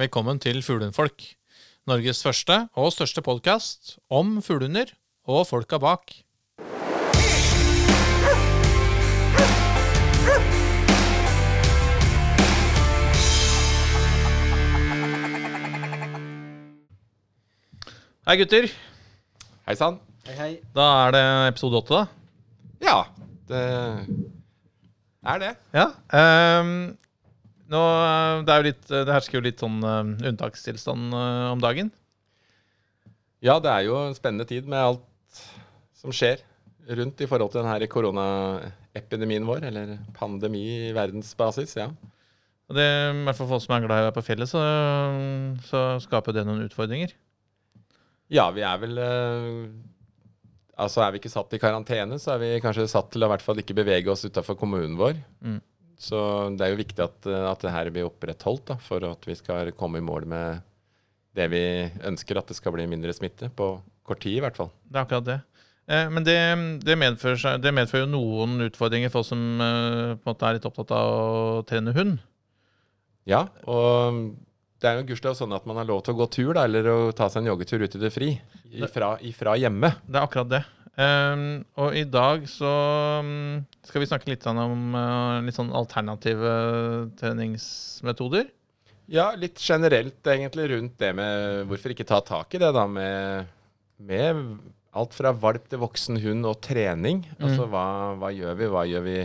Velkommen til Fuglehundfolk. Norges første og største podkast om fuglehunder og folka bak. Hei, gutter. Hei sann. Hei, hei. Da er det episode åtte, da. Ja, det er det. Ja. ehm, nå, det, er jo litt, det hersker jo litt sånn eh, unntakstilstand eh, om dagen. Ja, det er jo en spennende tid med alt som skjer rundt i forhold til denne koronaepidemien vår, eller pandemi i verdensbasis. ja. Og det, I hvert fall for oss som er glad i å være på fjellet, så, så skaper det noen utfordringer. Ja, vi er vel eh, Altså er vi ikke satt i karantene, så er vi kanskje satt til å i hvert fall ikke bevege oss utafor kommunen vår. Mm. Så det er jo viktig at, eh, at det her blir opprettholdt da, for at vi skal komme i mål med det vi ønsker, at det skal bli mindre smitte. På kort tid, i hvert fall. Det er akkurat det. Eh, men det, det, medfører det medfører jo noen utfordringer for oss som eh, på en måte er litt opptatt av å trene hund. Ja, og det er jo gudskjelov sånn at man har lov til å gå tur, da, eller å ta seg en joggetur ut i det fri. Ifra, ifra hjemme. Det er akkurat det. Um, og i dag så um, skal vi snakke litt sånn om uh, litt sånn alternative treningsmetoder. Ja, litt generelt egentlig rundt det med hvorfor ikke ta tak i det, da, med, med alt fra valp til voksen hund og trening. Altså hva, hva gjør vi? Hva gjør vi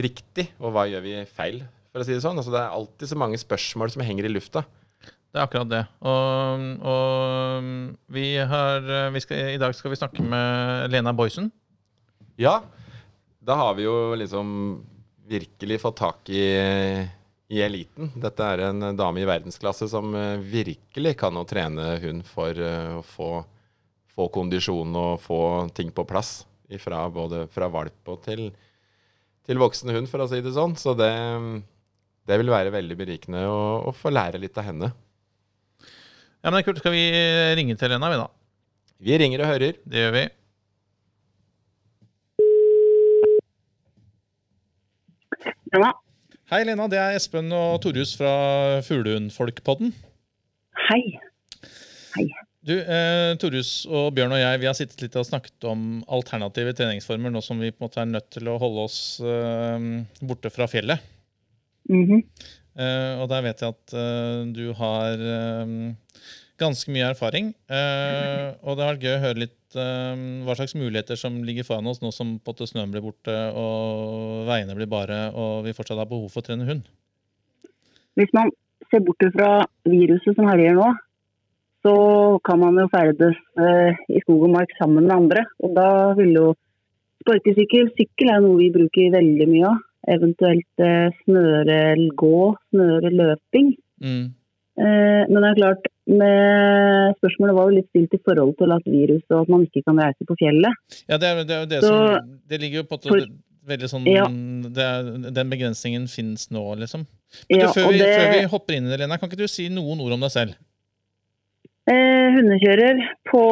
riktig, og hva gjør vi feil, for å si det sånn? Altså, det er alltid så mange spørsmål som henger i lufta. Det er akkurat det. Og, og vi har vi skal, I dag skal vi snakke med Lena Boysen. Ja, da har vi jo liksom virkelig fått tak i, i eliten. Dette er en dame i verdensklasse som eh, virkelig kan å trene hund for eh, å få, få kondisjon og få ting på plass. Ifra, både fra valp og til, til voksen hund, for å si det sånn. Så det, det vil være veldig berikende å, å få lære litt av henne. Ja, men det er kult. Skal vi ringe til Lena, vi da? Vi ringer og hører. Det gjør vi. Ja. Hei, Lena. Det er Espen og Torjus fra Fuglehundfolkpodden. Hei. Hei. Du, eh, Torjus og Bjørn og jeg vi har sittet litt og snakket om alternative treningsformer nå som vi på en måte er nødt til å holde oss eh, borte fra fjellet. Mhm. Eh, og der vet jeg at eh, du har eh, ganske mye erfaring. Eh, og det har vært gøy å høre litt eh, hva slags muligheter som ligger foran oss nå som snøen blir borte og veiene blir bare og vi fortsatt har behov for å trene hund. Hvis man ser bort fra viruset som herjer nå, så kan man jo ferdes eh, i skog og mark sammen med andre. Og da vil jo sparkesykkel, sykkel er noe vi bruker veldig mye av. Eventuelt snørelgå, snøre gå, snøre løping. Mm. Eh, men det er klart, med spørsmålet var jo litt stilt i forhold til at virus og at man ikke kan reise på fjellet. Ja, det er det, er det Så- som Det ligger jo på at For- veldig sånn Ja. det er, Den begrensningen finnes nå, liksom. Men Ja, du, før, vi, før vi hopper inn i det, Lena, kan ikke du si noen ord om deg selv? Eh, hundekjører på,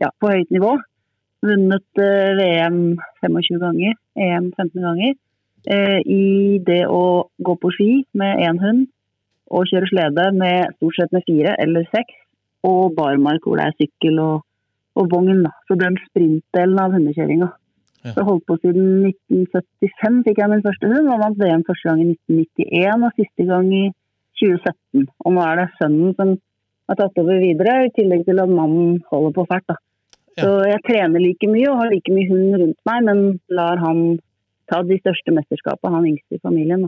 ja, på høyt nivå. Vunnet eh, VM 25 ganger, EM 15 ganger. Eh, I det å gå på ski med én hund og kjøre slede med stort sett med fire eller seks. Og barmark hvor det er sykkel og, og vogn. Så den sprintdelen av hundekjøringa. Ja. Så holdt på siden 1975 fikk jeg min første hund. Og vant VM første gang i 1991 og siste gang i 2017. Og nå er det sønnen som har tatt over videre, i tillegg til at mannen holder på fælt. Da. Ja. Så jeg trener like mye og har like mye hund rundt meg, men lar han ta de største mesterskapene, han yngste i familien.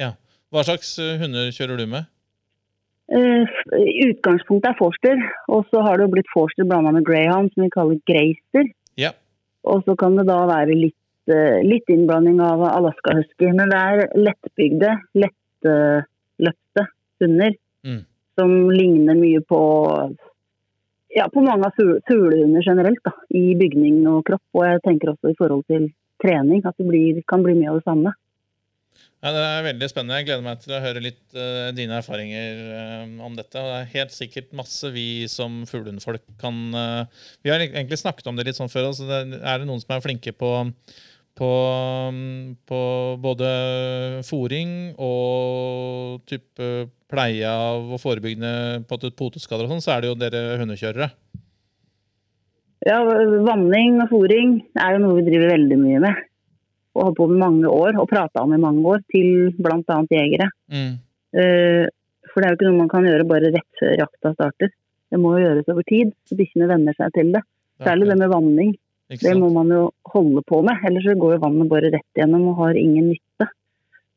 Ja. Hva slags eh, hunder kjører du med? I utgangspunktet er forster, og så har det jo blitt forster blanda med greyhound, som vi kaller greister. Ja. Og så kan det da være litt, uh, litt innblanding av Alaska husky. Men det er lettbygde, lettløpte hunder Mm. som ligner mye på ja, på mange av fugle- fuglehunder generelt, da, i bygning og kropp. Og jeg tenker også i forhold til trening, at det blir, kan bli mye av det samme. Ja, det er veldig spennende. Jeg gleder meg til å høre litt uh, dine erfaringer uh, om dette. Og det er helt sikkert masse vi som fuglehundfolk kan uh, Vi har egentlig snakket om det litt sånn før. Altså det, er det noen som er flinke på, på, på både fòring og type pleie av og forebyggende på poteskader og sånn, så er det jo dere hundekjørere. Ja, vanning og fòring er jo noe vi driver veldig mye med. Og har på med mange år, og prata om i mange år, til bl.a. jegere. Mm. Eh, For det er jo ikke noe man kan gjøre bare rett før jakta starter. Det må jo gjøres over tid, så bikkjene venner seg til det. Særlig det med vanning. Det må man jo holde på med, ellers så går jo vannet bare rett gjennom og har ingen nytte.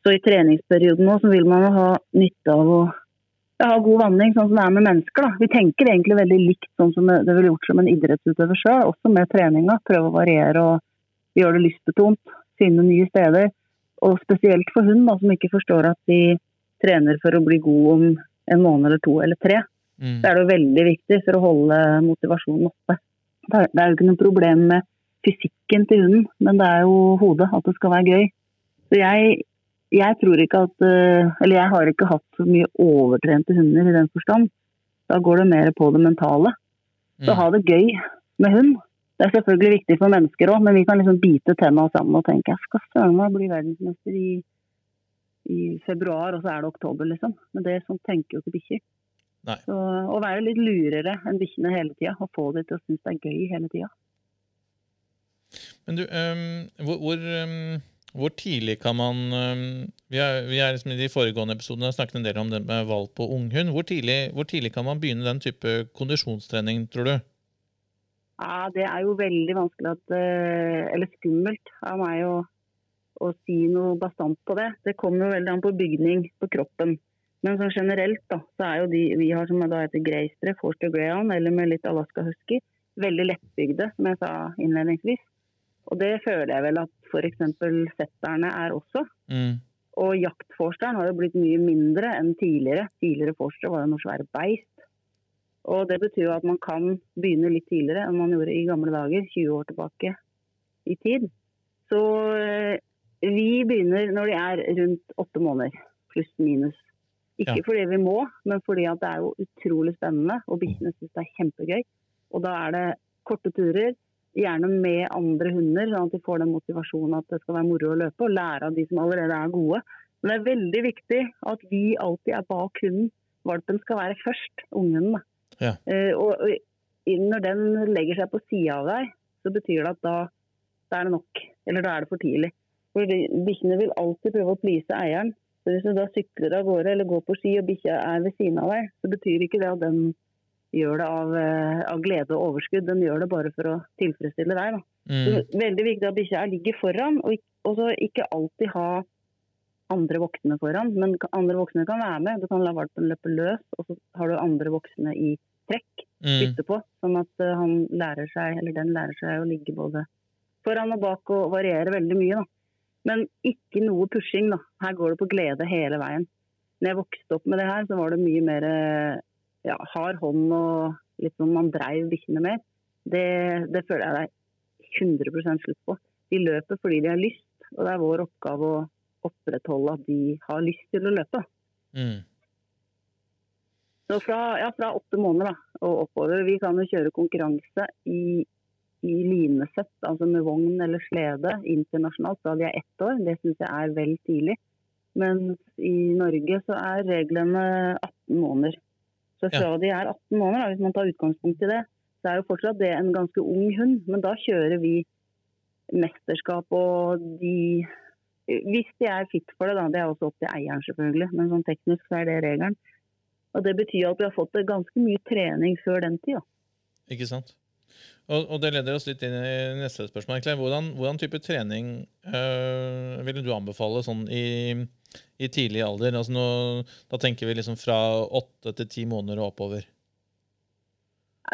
Så i treningsperioden nå så vil man jo ha nytte av å ha god vanning, sånn som det er med mennesker. da. Vi tenker egentlig veldig likt sånn som det ville gjort som en idrettsutøver sjøl, også med treninga. Prøve å variere og gjøre det lystbetont, finne nye steder. Og spesielt for hund da, som ikke forstår at de trener for å bli god om en måned eller to eller tre Mm. så er det jo veldig viktig for å holde motivasjonen oppe. Det er det er jo ikke noe problem med fysikken til hunden, men det er jo hodet, at det skal være gøy. Så jeg, jeg tror ikke at eh, Eller jeg har ikke hatt så mye overtrente hunder i den forstand. Da går det mer på det mentale. Så Mm. ha det gøy med hund. Det er selvfølgelig viktig for mennesker òg, men vi kan liksom bite tenna sammen og tenke jeg skal søren meg bli verdensmester i, i februar, og så er det oktober, liksom. Men det sånn tenker jo ikke bikkjer. Så å være litt lurere enn bikkjene hele tida, og få dem til å synes det er gøy hele tida. Men du, um, hvor, hvor, um, hvor tidlig kan man um, Vi er, vi er liksom i de foregående episodene snakket en del om det med valp og unghund. Hvor tidlig, hvor tidlig kan man begynne den type kondisjonstrening, tror du? Ja, det er jo veldig vanskelig at eh, Eller skummelt av meg å, å si noe bastant på det. Det kommer jo veldig an på bygning på kroppen. Men sånn generelt da, så er jo de vi har som da heter Greystre, Forster Greyhound eller med litt Alaska Husky, veldig lettbygde, som jeg sa innledningsvis. Og det føler jeg vel at f.eks. setterne er også. Mm. Og jaktforsteren har jo blitt mye mindre enn tidligere. Tidligere forster var jo noe svært beist. Og det betyr jo at man kan begynne litt tidligere enn man gjorde i gamle dager, 20 år tilbake i tid. Så eh, vi begynner når de er rundt åtte måneder, pluss minus. Ikke Ja. fordi vi må, men fordi at det er jo utrolig spennende, og bikkjene syns det er kjempegøy. Og da er det korte turer, gjerne med andre hunder, sånn at de får den motivasjonen at det skal være moro å løpe, og lære av de som allerede er gode. Men det er veldig viktig at vi alltid er bak hunden. Valpen skal være først, unghunden. Ja. Uh, og, og når den legger seg på sida av deg, så betyr det at da, da er det nok. Eller da er det for tidlig. For Bikkjene vil alltid prøve å please eieren. Så Hvis du da sykler av gårde eller går på ski og bikkja er ved siden av deg, så betyr ikke det at den gjør det av, eh, av glede og overskudd. Den gjør det bare for å tilfredsstille deg. Mm. Så Veldig viktig at bikkja ligger foran, og og så ikke alltid ha andre voksne foran. Men andre voksne kan være med. Du kan la valpen løpe løs, og så har du andre voksne i trekk. Mm. Bytte på, sånn at eh, han lærer seg, eller den lærer seg å ligge både foran og bak og variere veldig mye. da. Men ikke noe pushing. da. Her går det på glede hele veien. Når jeg vokste opp med det her, så var det mye mer eh, ja, hard hånd og litt sånn man dreiv bikkjene mer. Det, det føler jeg det er 100 slutt på. De løper fordi de har lyst, og det er vår oppgave å opprettholde at de har lyst til å løpe. Mm. Så fra, ja, fra åtte måneder da, og oppover. Vi kan jo kjøre konkurranse i, i linesett, altså med vogn eller slede internasjonalt da de er ett år. Det syns jeg er vel tidlig. Men i Norge så er reglene 18 måneder. Så fra de er 18 måneder, hvis man tar utgangspunkt i det, så er jo fortsatt det en ganske ung hund. Men da kjører vi mesterskap og de Hvis de er fit for det, da. Det er også opp til eieren, selvfølgelig. Men sånn teknisk så er det regelen. Og Det betyr at vi har fått ganske mye trening før den tid. Ikke sant? Og, og det leder oss litt inn i neste spørsmål. egentlig. Hvordan, hvordan type trening øh, ville du anbefale sånn i, i tidlig alder? Altså nå, da tenker vi liksom fra åtte til ti måneder og oppover.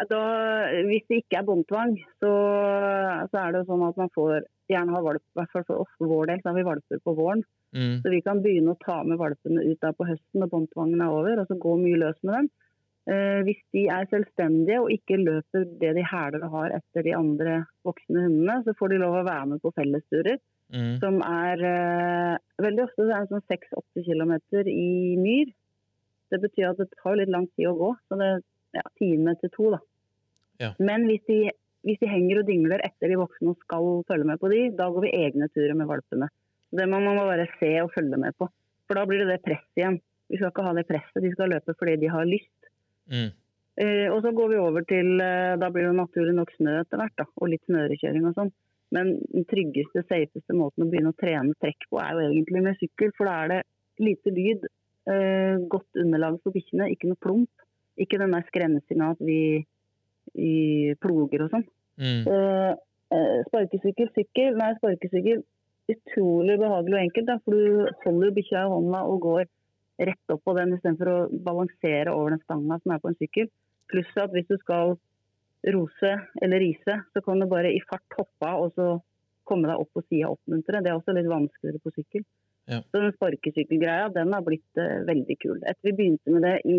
Da, hvis det ikke er båndtvang, så, så er det jo sånn at man får gjerne ha valp. I hvert fall for oss for vår del, så har vi valper på våren. Mm. Så vi kan begynne å ta med valpene ut der på høsten når båndtvangen er over, og så gå mye løs med dem. Eh, hvis de er selvstendige og ikke løper det de hæler og har etter de andre voksne hundene, så får de lov å være med på fellesturer, Mm. som er eh, veldig ofte så er det sånn 6-8 km i myr. Det betyr at det tar litt lang tid å gå, så det er ja, time til to. da. Ja. Men hvis de hvis de henger og dingler etter de voksne og skal følge med på de, da går vi egne turer med valpene. Det må man bare se og følge med på. For da blir det det presset igjen. Vi skal ikke ha det presset, de skal løpe fordi de har lyst. Mm. Eh, og så går vi over til eh, Da blir det naturlig nok snø etter hvert, da, og litt snørekjøring og sånn. Men den tryggeste, safeste måten å begynne å trene trekk på, er jo egentlig med sykkel. For da er det lite lyd, eh, godt underlag for bikkjene, ikke noe plump. Ikke den der skrensinga at vi, vi ploger og sånn. Mm. Eh, eh, sparkesykkel, sykkel, nei, sparkesykkel. Utrolig behagelig og enkelt, da, for du holder bikkja i hånda og går rett opp på den istedenfor å balansere over den stanga som er på en sykkel. Pluss at hvis du skal rose eller rise, så kan du bare i fart hoppe av og så komme deg opp på sida og oppmuntre. Det er også litt vanskeligere på sykkel. Ja. Så den sparkesykkelgreia den har blitt uh, veldig kul. Etter vi begynte med det i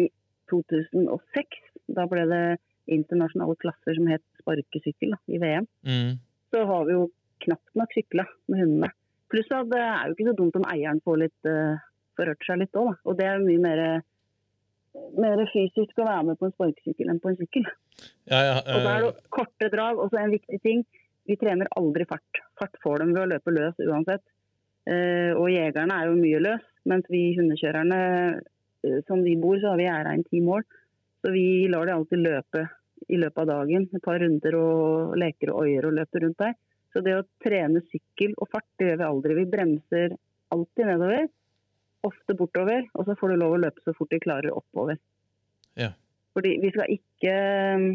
2006, da ble det internasjonale klasser som het sparkesykkel da, i VM, Mm. så har vi jo knapt nok sykla med hundene. Pluss at det er jo ikke så dumt om eieren får litt uh, forhørt seg litt òg. Og det er mye mer, mer fysisk å være med på en sparkesykkel enn på en sykkel. Ja, ja, Og da er eh, det korte drag. Og så en viktig ting, vi trener aldri fart. Fart får dem ved å løpe løs uansett. Eh, og jegerne er jo mye løs, mens vi hundekjørerne, eh, som vi bor, så har vi gjerda inn ti mål. Så vi lar de alltid løpe i løpet av dagen. Et par runder og leker og oier og løper rundt der. Så det å trene sykkel og fart, det gjør vi aldri. Vi bremser alltid nedover, ofte bortover, og så får du lov å løpe så fort de klarer oppover. Ja. Fordi vi skal ikke um,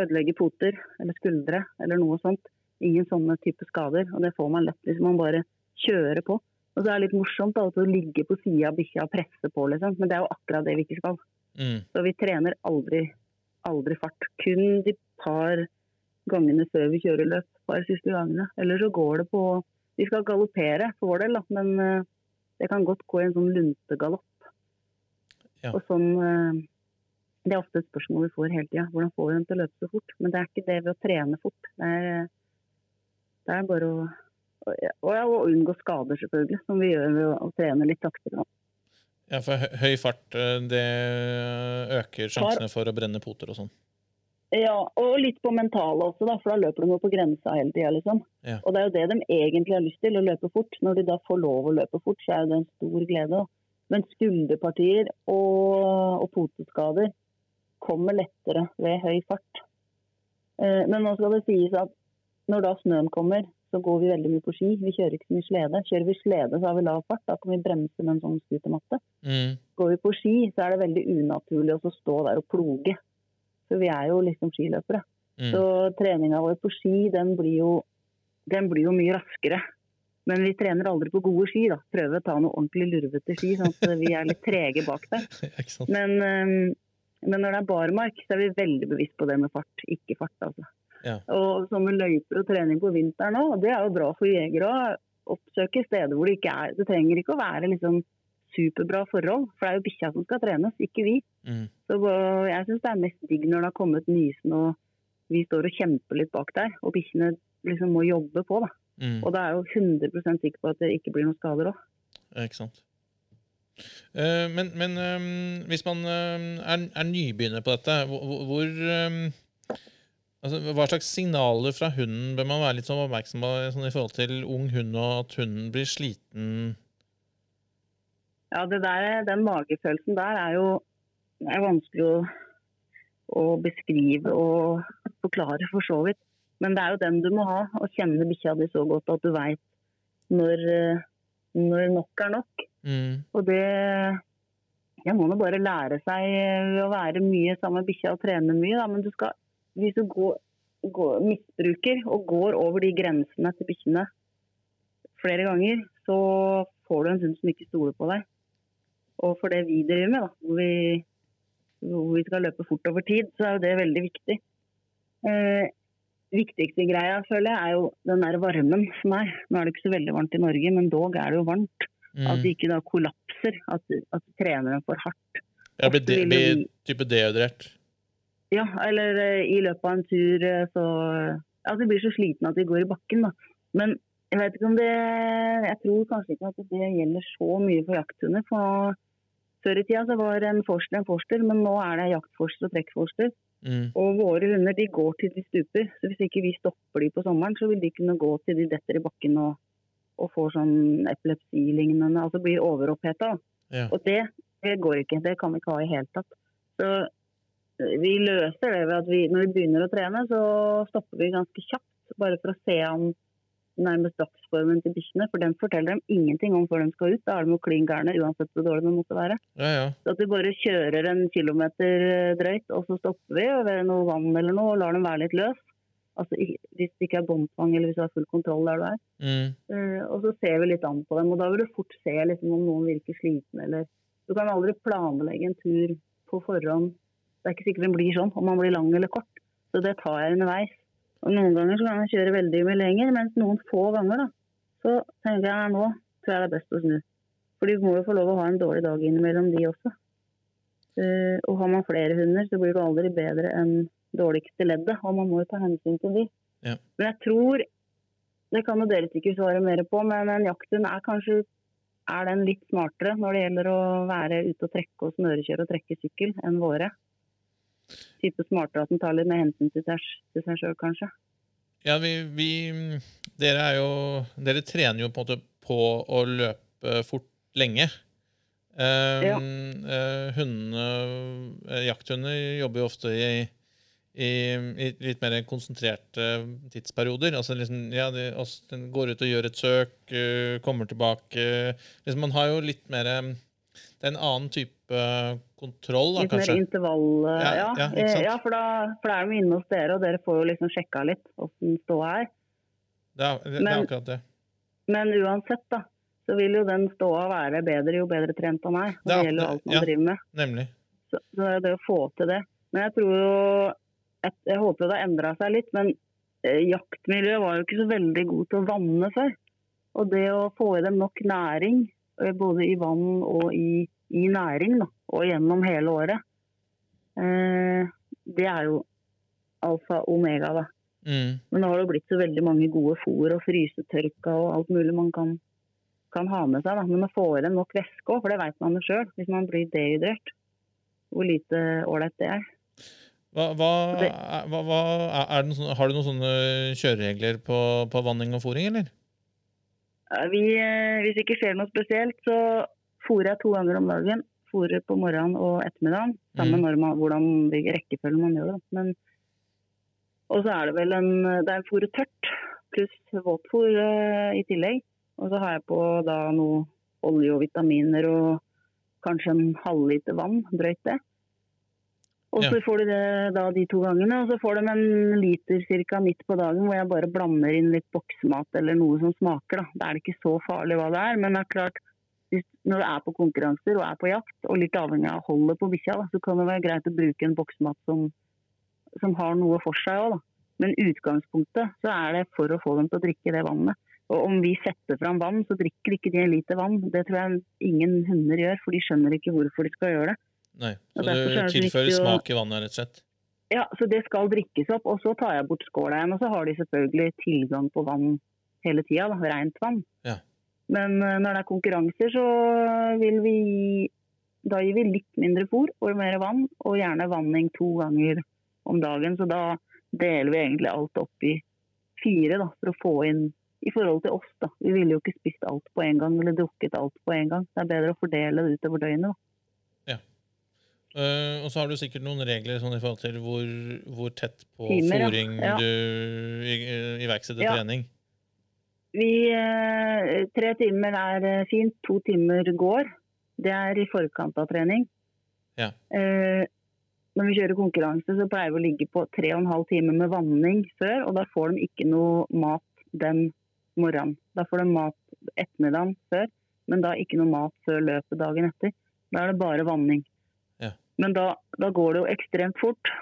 ødelegge poter eller skuldre eller noe sånt. Ingen sånne type skader. Og det får man lett hvis man bare kjører på. Og så er det litt morsomt da, å ligge på sida av bikkja og presse på, liksom. Men det er jo akkurat det vi ikke skal. mm. Så vi trener aldri, aldri fart. Kun de par gangene før vi kjører løp. Bare siste gangene. Eller så går det på Vi skal galoppere for vår del, da, men eh, det kan godt gå i en sånn luntegalopp. Ja. Og sånn eh, Det er ofte et spørsmål vi får hele tida. Hvordan får vi dem til å løpe så fort? Men det er ikke det ved å trene fort. Det er, det er bare å og, ja, og unngå skader, selvfølgelig, som vi gjør ved å, trene litt saktere. ja, for høy fart eh, det øker sjansene for å brenne poter og sånn. Ja, og litt på mentale også, da, for da løper de jo på grensa hele tida. Liksom. Ja. Og det er jo det de egentlig har lyst til, å løpe fort. Når de da får lov å løpe fort, så er jo det en stor glede. Da. Men skulderpartier og, og poteskader kommer lettere ved høy fart. Eh, men nå skal det sies at når da snøen kommer, så går vi veldig mye på ski. Vi kjører ikke så mye slede. Kjører vi slede, så har vi lav fart. Da kan vi bremse med en sånn scootermatte. Mm. Går vi på ski, så er det veldig unaturlig å stå der og ploge. For vi er jo liksom skiløpere. Mm. Så treninga vår på ski, den blir, jo, den blir jo mye raskere. Men vi trener aldri på gode ski, da. Prøver å ta noe ordentlig lurvete ski, sånn at vi er litt trege bak der. Men, men når det er barmark, så er vi veldig bevisst på det med fart. Ikke fart, altså. Ja. Og med løyper og trening på vinteren òg, det er jo bra for jegere å oppsøke steder hvor det ikke er Det trenger ikke å være liksom superbra forhold, for det er jo bikkja som skal trenes, ikke vi. Mm. Så jeg syns det er mest digg når det har kommet nysnø og vi står og kjemper litt bak der, og bikkjene liksom må jobbe på. da. Mm. Og da er jeg jo 100 sikker på at det ikke blir noen skader òg. Ikke sant. Eh, men men ehm, hvis man ehm, er, er nybegynner på dette, hvor, hvor- hvor ehm, altså, Hva slags signaler fra hunden bør man være litt sånn oppmerksom på sånn, i forhold til ung hund, og at hunden blir sliten? Ja, det der, den magefølelsen der er jo er vanskelig å, å beskrive og forklare, for så vidt. Men det er jo den du må ha, å kjenne bikkja di så godt at du veit når, eh, når nok er nok. Mm. Og det Jeg må nå bare lære seg å være mye sammen med bikkja og trene mye, da. Men du skal, hvis du går, går, misbruker og går over de grensene til bikkjene flere ganger, så får du en hund som ikke stoler på deg. Og for det vi driver med, da, hvor vi, hvor vi skal løpe fort over tid, så er jo det veldig viktig. Eh, viktigste greia, føler jeg, er jo den der varmen som er. Nå er det ikke så veldig varmt i Norge, men dog er det jo varmt. At Mm. de ikke da kollapser, at, at treneren får hardt. Ja, blir, de, jo- type dehydrert. Ja, eller eh, i løpet av en tur eh, så Ja, de blir så slitne at de går i bakken, da. Men jeg vet ikke om det Jeg tror kanskje ikke at det gjelder så mye for jakthunder. For nå, før i tida så var en forster en forster, men nå er det jaktforster og trekkforster. Mm. Og våre hunder de går til de stuper. Så hvis ikke vi stopper de på sommeren, så vil de kunne gå til de detter i bakken og, og får sånn epilepsilignende, altså blir overoppheta. Ja. Og det, det går ikke. Det kan vi ikke ha i hele tatt. Så eh, vi løser det ved at vi, når vi begynner å trene, så stopper vi ganske kjapt. Bare for å se an nærmest dagsformen til bikkjene. For den forteller dem ingenting om før de skal ut. Da er de jo klin gærne uansett hvor dårlig de måtte være. Ja, ja. Så at vi bare kjører en kilometer eh, drøyt, og så stopper vi ved noe vann eller noe og lar dem være litt løs. Altså hvis det ikke er båndtvang eller hvis du har full kontroll der du er. Mm. Uh, og så ser vi litt an på dem, og da vil du fort se liksom, om noen virker sliten eller Du kan aldri planlegge en tur på forhånd. Det er ikke sikkert den blir sånn, om man blir lang eller kort. Så det tar jeg underveis. Og noen ganger så kan jeg kjøre veldig mye lenger, mens noen få ganger da, så tenker jeg nå tror jeg det er best å snu. For de må jo få lov å ha en dårlig dag innimellom, de også. Uh, og har man flere hunder, så blir det aldri bedre enn dårligste leddet, og man må jo ta hensyn til de. Ja. Men jeg tror, det kan jo dere sikkert svare mer på, men en jakthund er kanskje er den litt smartere når det gjelder å være ute og trekke og snørekjøre og trekke sykkel enn våre. Type smartere at en tar litt mer hensyn til seg, sjøl, kanskje. Ja, vi, vi Dere er jo Dere trener jo på en måte på å løpe fort lenge. Um, Ja. eh, hundene, eh, jakthunder jobber jo ofte i, i, i litt mer konsentrerte tidsperioder. Altså liksom, ja, de, også, den går ut og gjør et søk, uh, kommer tilbake. liksom, man har jo litt mer eh, Det er en annen type kontroll, da, Litt mer intervall... Ja, Ja, ja, ja, for, da, for da er de inne hos dere, og dere får jo liksom sjekka litt åssen ståa er. Det er, det, det er Men- akkurat det. Men uansett, da, så vil jo den ståa være bedre jo bedre trent han er. Og Det det, er- gjelder jo alt man driver med. Nemlig. Så, så det er det å få til det. Men jeg tror jo Jeg, jeg håper jo det har endra seg litt, men eh, jaktmiljøet var jo ikke så veldig god til å vanne før. Og det å få i dem nok næring, eh, både i vann og i, i næring, da, og gjennom hele året, eh, det er jo alfa omega, da. Mm. Men nå har det blitt så veldig mange gode fôr og frysetørka og alt mulig man kan, kan ha med seg. Da. Men å få i dem nok væske òg, for det vet man jo sjøl, hvis man blir dehydrert. Hvor lite ålreit det er. Hva, hva, Det- hva, hva, er det har du noen sånne kjøreregler på, på vanning og fôring, eller? Vi, eh, hvis det ikke skjer noe spesielt, så fôrer jeg to ganger om dagen. Fôrer på morgenen og ettermiddagen. Samme Mm. med hvordan rekkefølgen rekkefølge man gjør det. Men, og så er det vel en Det er fôret tørt pluss våtfôr eh, i tillegg. Og så har jeg på da noe olje og vitaminer og kanskje en halvliter vann. Drøyt det. Og så får de det da de to gangene, og så får de en liter cirka midt på dagen hvor jeg bare blander inn litt boksmat eller noe som smaker. Da. Da er det ikke så farlig hva det er, men det er klart hvis, når du er på konkurranser og er på jakt, og litt avhengig av holdet på bikkja, så kan det være greit å bruke en boksemat som, som har noe for seg òg. Men utgangspunktet så er det for å få dem til å drikke det vannet. Og om vi setter fram vann, så drikker ikke de en liter vann. Det tror jeg ingen hunder gjør, for de skjønner ikke hvorfor de skal gjøre det. Nei. Så du det tilfører å- smak i vannet, rett og slett? Ja, så det skal drikkes opp, og så tar jeg bort skåla igjen. Og så har de selvfølgelig tilgang på vann hele tida, rent vann. Ja. Men eh, når det er konkurranser, så vil vi Da gir vi litt mindre fôr og mer vann, og gjerne vanning to ganger om dagen. Så da deler vi egentlig alt opp i fire, da, for å få inn i forhold til oss, da. Vi ville jo ikke spist alt på en gang, eller drukket alt på en gang. Det er bedre å fordele det utover døgnet, da. Eh, og så har du sikkert noen regler sånn i forhold til hvor, hvor tett på Timer, ja. fôring Ja. du i- i- iverksetter Ja. trening. Vi, eh, tre timer er eh, fint, to timer går. Det er i forkant av trening. Ja. Eh, når vi kjører konkurranse, så pleier vi å ligge på tre og en halv time med vanning før, og da får de ikke noe mat den morgenen. Da får de mat ettermiddagen før, men da ikke noe mat før løpet dagen etter. Da er det bare vanning. Ja. Men da, da går det jo ekstremt fort.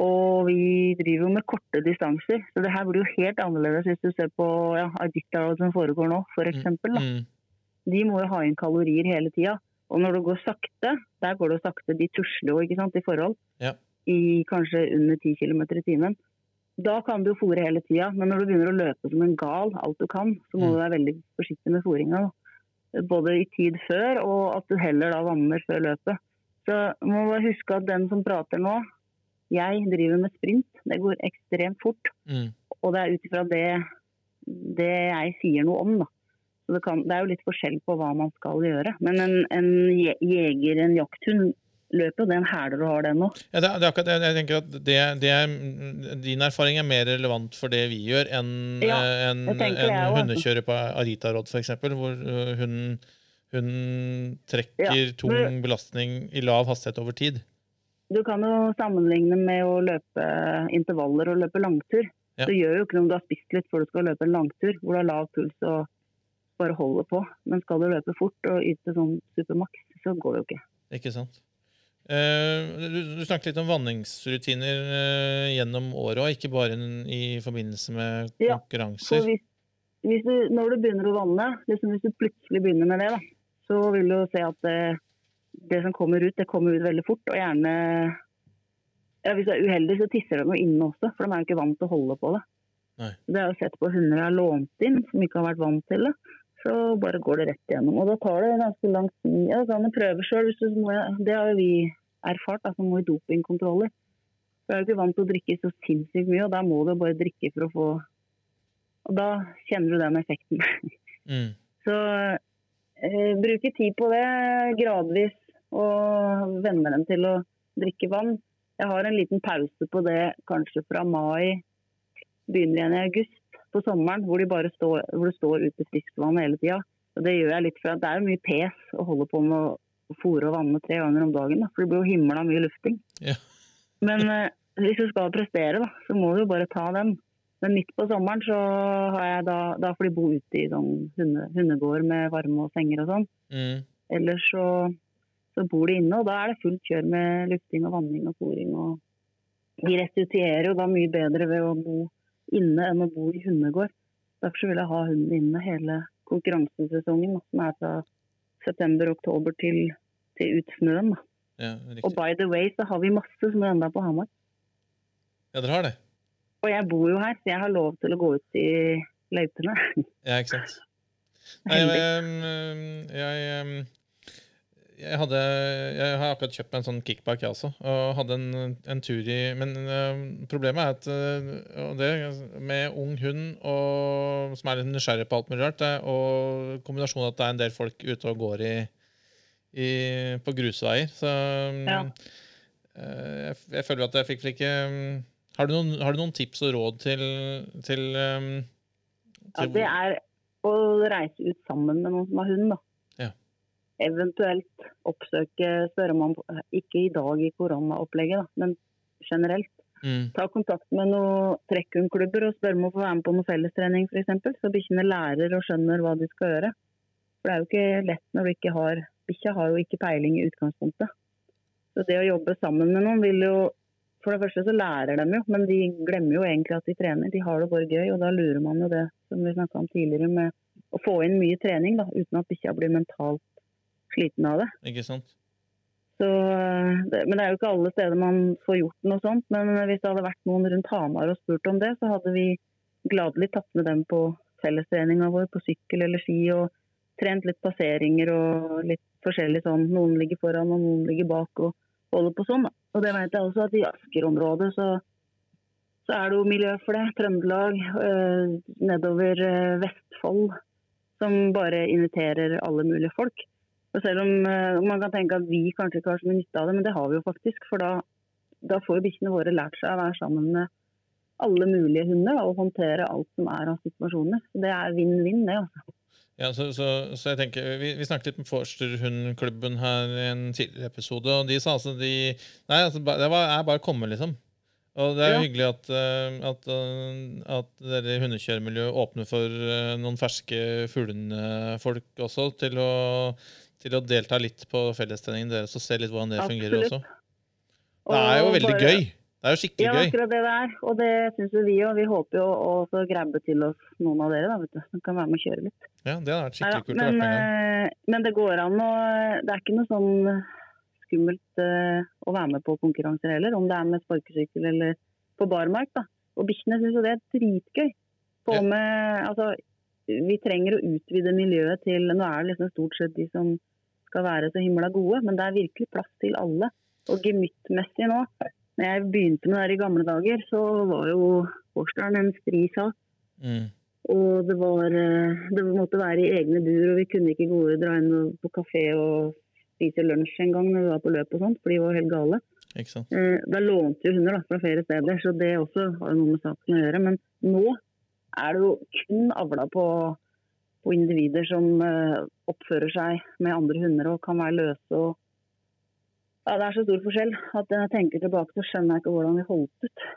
Og vi driver jo med korte distanser, så det her blir jo helt annerledes hvis du ser på ja, Iditarod som foregår nå, f.eks. eksempel. Mm. De må jo ha inn kalorier hele tida. Og når det går sakte, der går det sakte, de tusler jo ikke sant, i forhold, Ja. i kanskje under 10 km i timen. Da kan du jo fòre hele tida, men når du begynner å løpe som en gal, alt du kan, så må Mm. du være veldig forsiktig med fòringa. Både i tid før, og at du heller da vanner før løpet. Så må bare huske at den som prater nå, Jeg driver med sprint. Det går ekstremt fort. Mm. Og det er ut ifra det, det jeg sier noe om, da. Så det, kan, det er jo litt forskjell på hva man skal gjøre. Men en, en je- jeger, en jakthund, løper jo den hæler og har den nå. Ja, det, det er akkurat, jeg tenker at det, det er, Din erfaring er mer relevant for det vi gjør, enn Ja, eh, en altså. hundekjører på Arita-råd, f.eks., hvor hunden, hun, hun trekker Ja, tung belastning i lav hastighet over tid. Du kan jo sammenligne med å løpe intervaller og løpe langtur. Ja. Det gjør jo ikke noe om du har spist litt før du skal løpe en langtur, hvor du har lav puls og bare holder på. Men skal du løpe fort og yte sånn supermaks, så går det jo ikke. Ikke sant? Eh, du, du snakket litt om vanningsrutiner eh, gjennom året òg, ikke bare i forbindelse med Ja, konkurranser. hvis, hvis du, når du begynner å vanne, liksom hvis du plutselig begynner med det, da, så vil du se at det, det som kommer ut, det kommer ut veldig fort. Og gjerne ja, Hvis du er uheldig, så tisser de jo inne også, for de er jo ikke vant til å holde på det. Nei. Det er jo sett på hunder jeg har lånt inn, som ikke har vært vant til det. Så bare går det rett igjennom. Og da tar det ganske lang tid. Ja, da kan du prøve sjøl. Det har jo vi erfart, altså må i dopingkontroller. Du er jo ikke vant til å drikke så sinnssykt mye, og da må du bare drikke for å få Og da kjenner du den effekten. Mm. Så eh, bruke tid på det gradvis, og venne dem til å drikke vann. Jeg har en liten pause på det kanskje fra mai, begynner igjen i august på sommeren, hvor, de bare står, hvor det står ute friskvann hele tida. Det gjør jeg litt for at det er mye pes å holde på med å fòre og vanne tre ganger om dagen. Da, for det blir jo himla mye lufting. Ja. Men eh, hvis du skal prestere, da, så må du jo bare ta den. Men midt på sommeren så har jeg da, da får de bo ute i sånn hunde, hundegård med varme og senger og sånn. Mm. Ellers så, så bor de inne, og da er det fullt kjør med lufting og vanning og fòring. Og de restituerer jo da mye bedre ved å bo inne enn å bo i hundegård. Derfor vil jeg ha hunden inne hele konkurransesesongen, som er fra september-oktober til, til ut snøen. Ja, Og by the way så har vi masse snø enda på Hamar. Ja, dere har det? Og jeg bor jo her, så jeg har lov til å gå ut i løypene. Ja, ikke sant. Nei, jeg, jeg, jeg, jeg hadde Jeg har akkurat kjøpt meg en sånn kickback, jeg også. Og hadde en, en tur i Men uh, problemet er at uh, det med ung hund og, som er litt nysgjerrig på alt mulig rart, og kombinasjonen at det er en del folk ute og går i, i, på grusveier, så Ja. uh, jeg, jeg føler at jeg fikk vel ikke har du, noen, har du noen tips og råd til, til, um, Ja, det er å reise ut sammen med noen som har hund, da. Eventuelt oppsøke, spørre om Ikke i dag i koronaopplegget, da, men generelt. mm, Ta kontakt med noen trekkhundklubber og spørre om å få være med på noe fellestrening f.eks. Så bikkjene lærer og skjønner hva de skal gjøre. For det er jo ikke lett når du ikke har Bikkja har jo ikke peiling i utgangspunktet. Så det å jobbe sammen med noen vil jo For det første så lærer de jo, men de glemmer jo egentlig at de trener. De har det bare gøy, og da lurer man jo det som vi snakka om tidligere, med å få inn mye trening da, uten at bikkja blir mentalt sliten av det. ikke sant? Så, det, men det er jo ikke alle steder man får gjort noe sånt. Men hvis det hadde vært noen rundt Hamar og spurt om det, så hadde vi gladelig tatt med dem på fellestreninga vår på sykkel eller ski og trent litt passeringer og litt forskjellig sånn. Noen ligger foran og noen ligger bak og holder på sånn. Da. Og det vet jeg også at i Asker-området så, så er det jo miljø for det. Trøndelag, øh, nedover øh, Vestfold, som bare inviterer alle mulige folk. Og selv om eh, man kan tenke at vi kanskje ikke har så mye nytte av det, men det har vi jo faktisk. For da, da får jo bikkjene våre lært seg å være sammen med alle mulige hunder og håndtere alt som er av situasjoner. Så det er vinn-vinn, det. altså. Ja, så, så, så jeg tenker, Vi, vi snakket litt med Forsterhundklubben her i en tidligere episode, og de sa altså de Nei, altså, det var, er bare å komme, liksom. Og det er jo Ja. hyggelig at, eh, at, eh, at dere i hundekjøremiljøet åpner for eh, noen ferske fuglehundfolk også til å, til å delta litt på fellestreningen deres og se litt hvordan det fungerer også. Det er jo veldig bare- gøy. Det er jo skikkelig Ja, gøy. akkurat det det er. Og det syns vi òg. Vi håper jo å grabbe til oss noen av dere da, vet du, som kan være med og kjøre litt. Ja, Det hadde vært skikkelig kult å men, men det går an å Det er ikke noe sånn skummelt eh, å være med på konkurranser heller, om det er med sparkesykkel eller på barmark. da. Og bikkjene syns jo det er dritgøy. Med Altså, vi trenger å utvide miljøet til Nå er det liksom stort sett de som skal være så himla gode, men det er virkelig plass til alle. Og gemyttmessig nå Når jeg begynte med det her i gamle dager, så var jo Årsdalen en stri sak. Mm. Og det var eh, Det måtte være i egne bur, og vi kunne ikke gå og dra inn på kafé og spise lunsj en gang når vi var på løp og sånt, for de var helt gale. Eh, Da lånte jo hunder da, fra flere steder, så det også har noe med saken å gjøre. Men nå er det jo kun avla på, på individer som eh, oppfører seg med andre hunder og kan være løse. og ja, Det er så stor forskjell at jeg tenker tilbake, så skjønner jeg ikke hvordan vi holdt ut.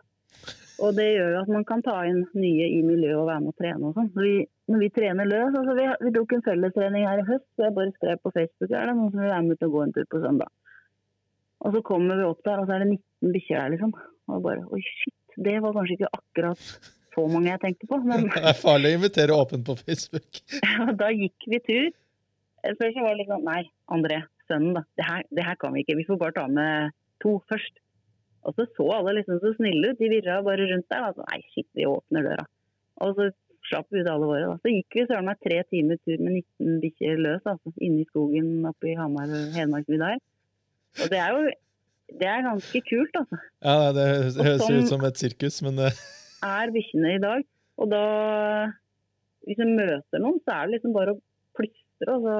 Og det gjør jo at man kan ta inn nye i miljøet og være med å trene og sånn. Når, vi- når vi trener løs, altså vi, vi tok en fellestrening her i høst, så jeg bare skrev på Facebook er det noen som vil være med ut og gå en tur på søndag. Og så kommer vi opp der, og så er det 19 bikkjer der, liksom. Og bare oi, shit. Det var kanskje ikke akkurat så mange jeg tenkte på, men Det er farlig å invitere åpent på Facebook. Ja, da gikk vi tur. Først var det litt sånn Nei, André, sønnen, da. Det her, det her kan vi ikke. Vi får bare ta med to først. Og så så alle liksom så snille ut. De virra bare rundt der. Altså, nei, shit, vi åpner døra. Og så slapp vi ut alle våre. Da. Så gikk vi søren meg tre timer tur med 19 bikkjer løs altså, inne i skogen oppe i Hamar Hedmarksvidda her. Og det er jo det er ganske kult, altså. Ja, Det høres høres sånn- ut som et sirkus, men det er bikkjene i dag. Og da, hvis du møter noen, så er det liksom bare å plystre. Og så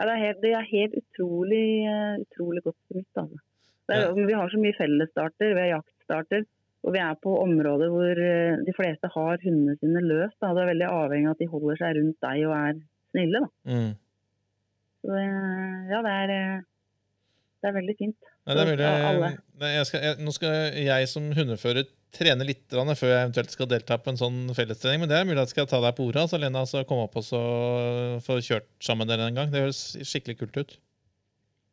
ja, det, er helt, det er helt utrolig, eh, utrolig godt for mitt, Altså. Er, Vi har så mye fellesstarter, vi har jaktstarter. Og vi er på områder hvor eh, de fleste har hundene sine løst. Da. Det er veldig avhengig av at de holder seg rundt deg og er snille. Da. mm. Så ja, det er, eh, det er veldig fint. Nei, det er mulig. Nei, jeg skal, jeg, nå skal jeg som hundefører trene litt før jeg eventuelt skal delta på en sånn fellestrening. Men det er mulig at jeg skal ta deg på ordet, altså, Lena, så komme opp og så få kjørt sammen dere en gang. Det høres skikkelig kult ut.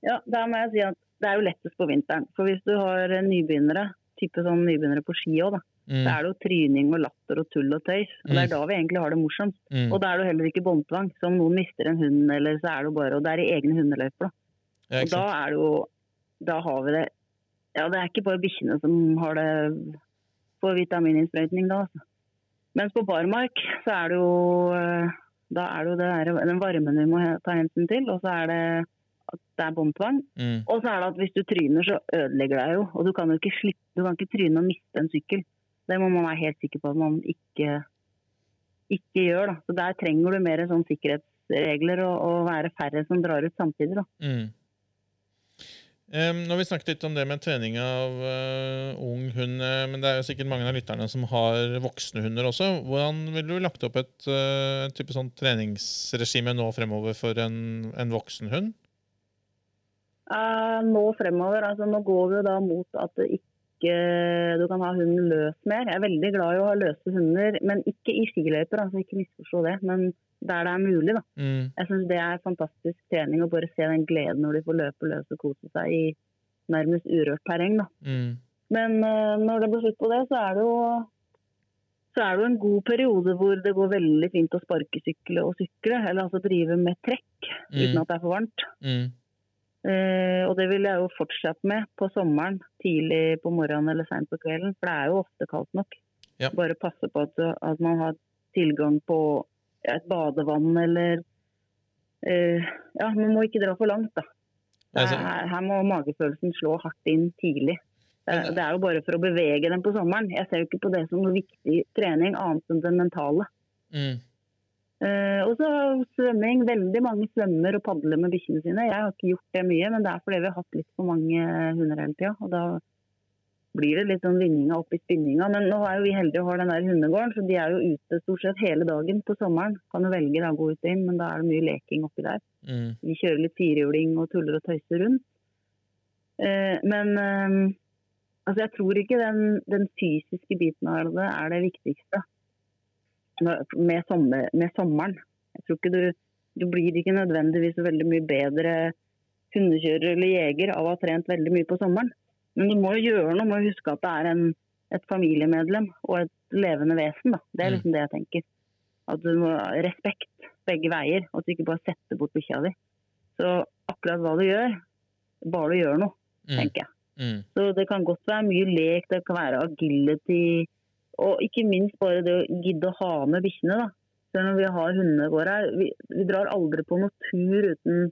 Ja, der må jeg si at det er jo lettest på vinteren. For hvis du har nybegynnere, type sånn nybegynnere på ski òg, da, Mm. så er det jo tryning og latter og tull og tøys. Og det er Mm. da vi egentlig har det morsomt. Mm. Og da er det jo heller ikke båndtvang. Så om noen mister en hund, eller så er det jo bare Og det er i egne hundeløyper, da. Ja, Og da er det jo Da har vi det Ja, det er ikke bare bikkjene som har det på vitamininnsprøytning da, altså. Mens på barmark så er det jo eh, Da er det jo det der, den varmen vi må ta hensyn til, og så er det at det er båndtvang. Mm. Og så er det at hvis du tryner, så ødelegger det deg jo. Og du kan jo ikke slippe, du kan ikke tryne og miste en sykkel. Det må man være helt sikker på at man ikke, ikke gjør. da. Så Der trenger du mer sånn sikkerhetsregler og, og være færre som drar ut samtidig. da. Mm. Um, nå har vi snakket litt om det med trening av uh, ung hund, eh, men det er jo sikkert mange av lytterne som har voksne hunder også. Hvordan ville du lagt opp et uh, type sånn treningsregime nå fremover for en, en voksen hund? Eh, nå fremover, altså nå går vi jo da mot at det ikke du kan ha hunden løs mer. Jeg er veldig glad i å ha løse hunder, men ikke i skiløyper, altså ikke misforstå det. Men der det er mulig, da. Mm. Jeg syns det er fantastisk trening å bare se den gleden når de får løpe løs og kose seg i nærmest urørt terreng. da. Mm. Men uh, når det blir slutt på det, så er det jo så er det jo en god periode hvor det går veldig fint å sparkesykle og sykle, eller altså drive med trekk uten Mm. at det er for varmt. Eh, og det vil jeg jo fortsette med på sommeren, tidlig på morgenen eller seint på kvelden, for det er jo ofte kaldt nok. Ja. Bare passe på at, at man har tilgang på et badevann eller eh, Ja, man må ikke dra for langt, da. Er, her må magefølelsen slå hardt inn tidlig. Det er, det er jo bare for å bevege dem på sommeren. Jeg ser jo ikke på det som noe viktig trening, annet enn den mentale. Mm. Eh, og så svømming. Veldig mange svømmer og padler med bikkjene sine. Jeg har ikke gjort det mye, men det er fordi vi har hatt litt for mange hunder hele tida. Og da blir det litt sånn vinninga opp i spinninga. Men nå er jo vi heldige og har den der hundegården, så de er jo ute stort sett hele dagen på sommeren. Kan jo velge da å gå ut inn, men da er det mye leking oppi der. Mm. Vi kjører litt firehjuling og tuller og tøyser rundt. Uh, men uh, altså jeg tror ikke den, den fysiske biten av det er det viktigste med, sommer, med sommeren. Jeg tror ikke du, du blir ikke nødvendigvis veldig mye bedre hundekjører eller jeger av å ha trent veldig mye på sommeren. Men du må jo gjøre noe med å huske at det er en, et familiemedlem og et levende vesen. Da. Det er Mm. liksom det jeg tenker. At du må ha respekt begge veier, at du ikke bare setter bort bikkja di. Så akkurat hva du gjør, bare du gjør noe, Mm. tenker jeg. Mm. Så det kan godt være mye lek, det kan være agility, og ikke minst bare det å gidde å ha med bikkjene. da. Selv om vi har hundene våre her, vi, vi drar aldri på noen tur uten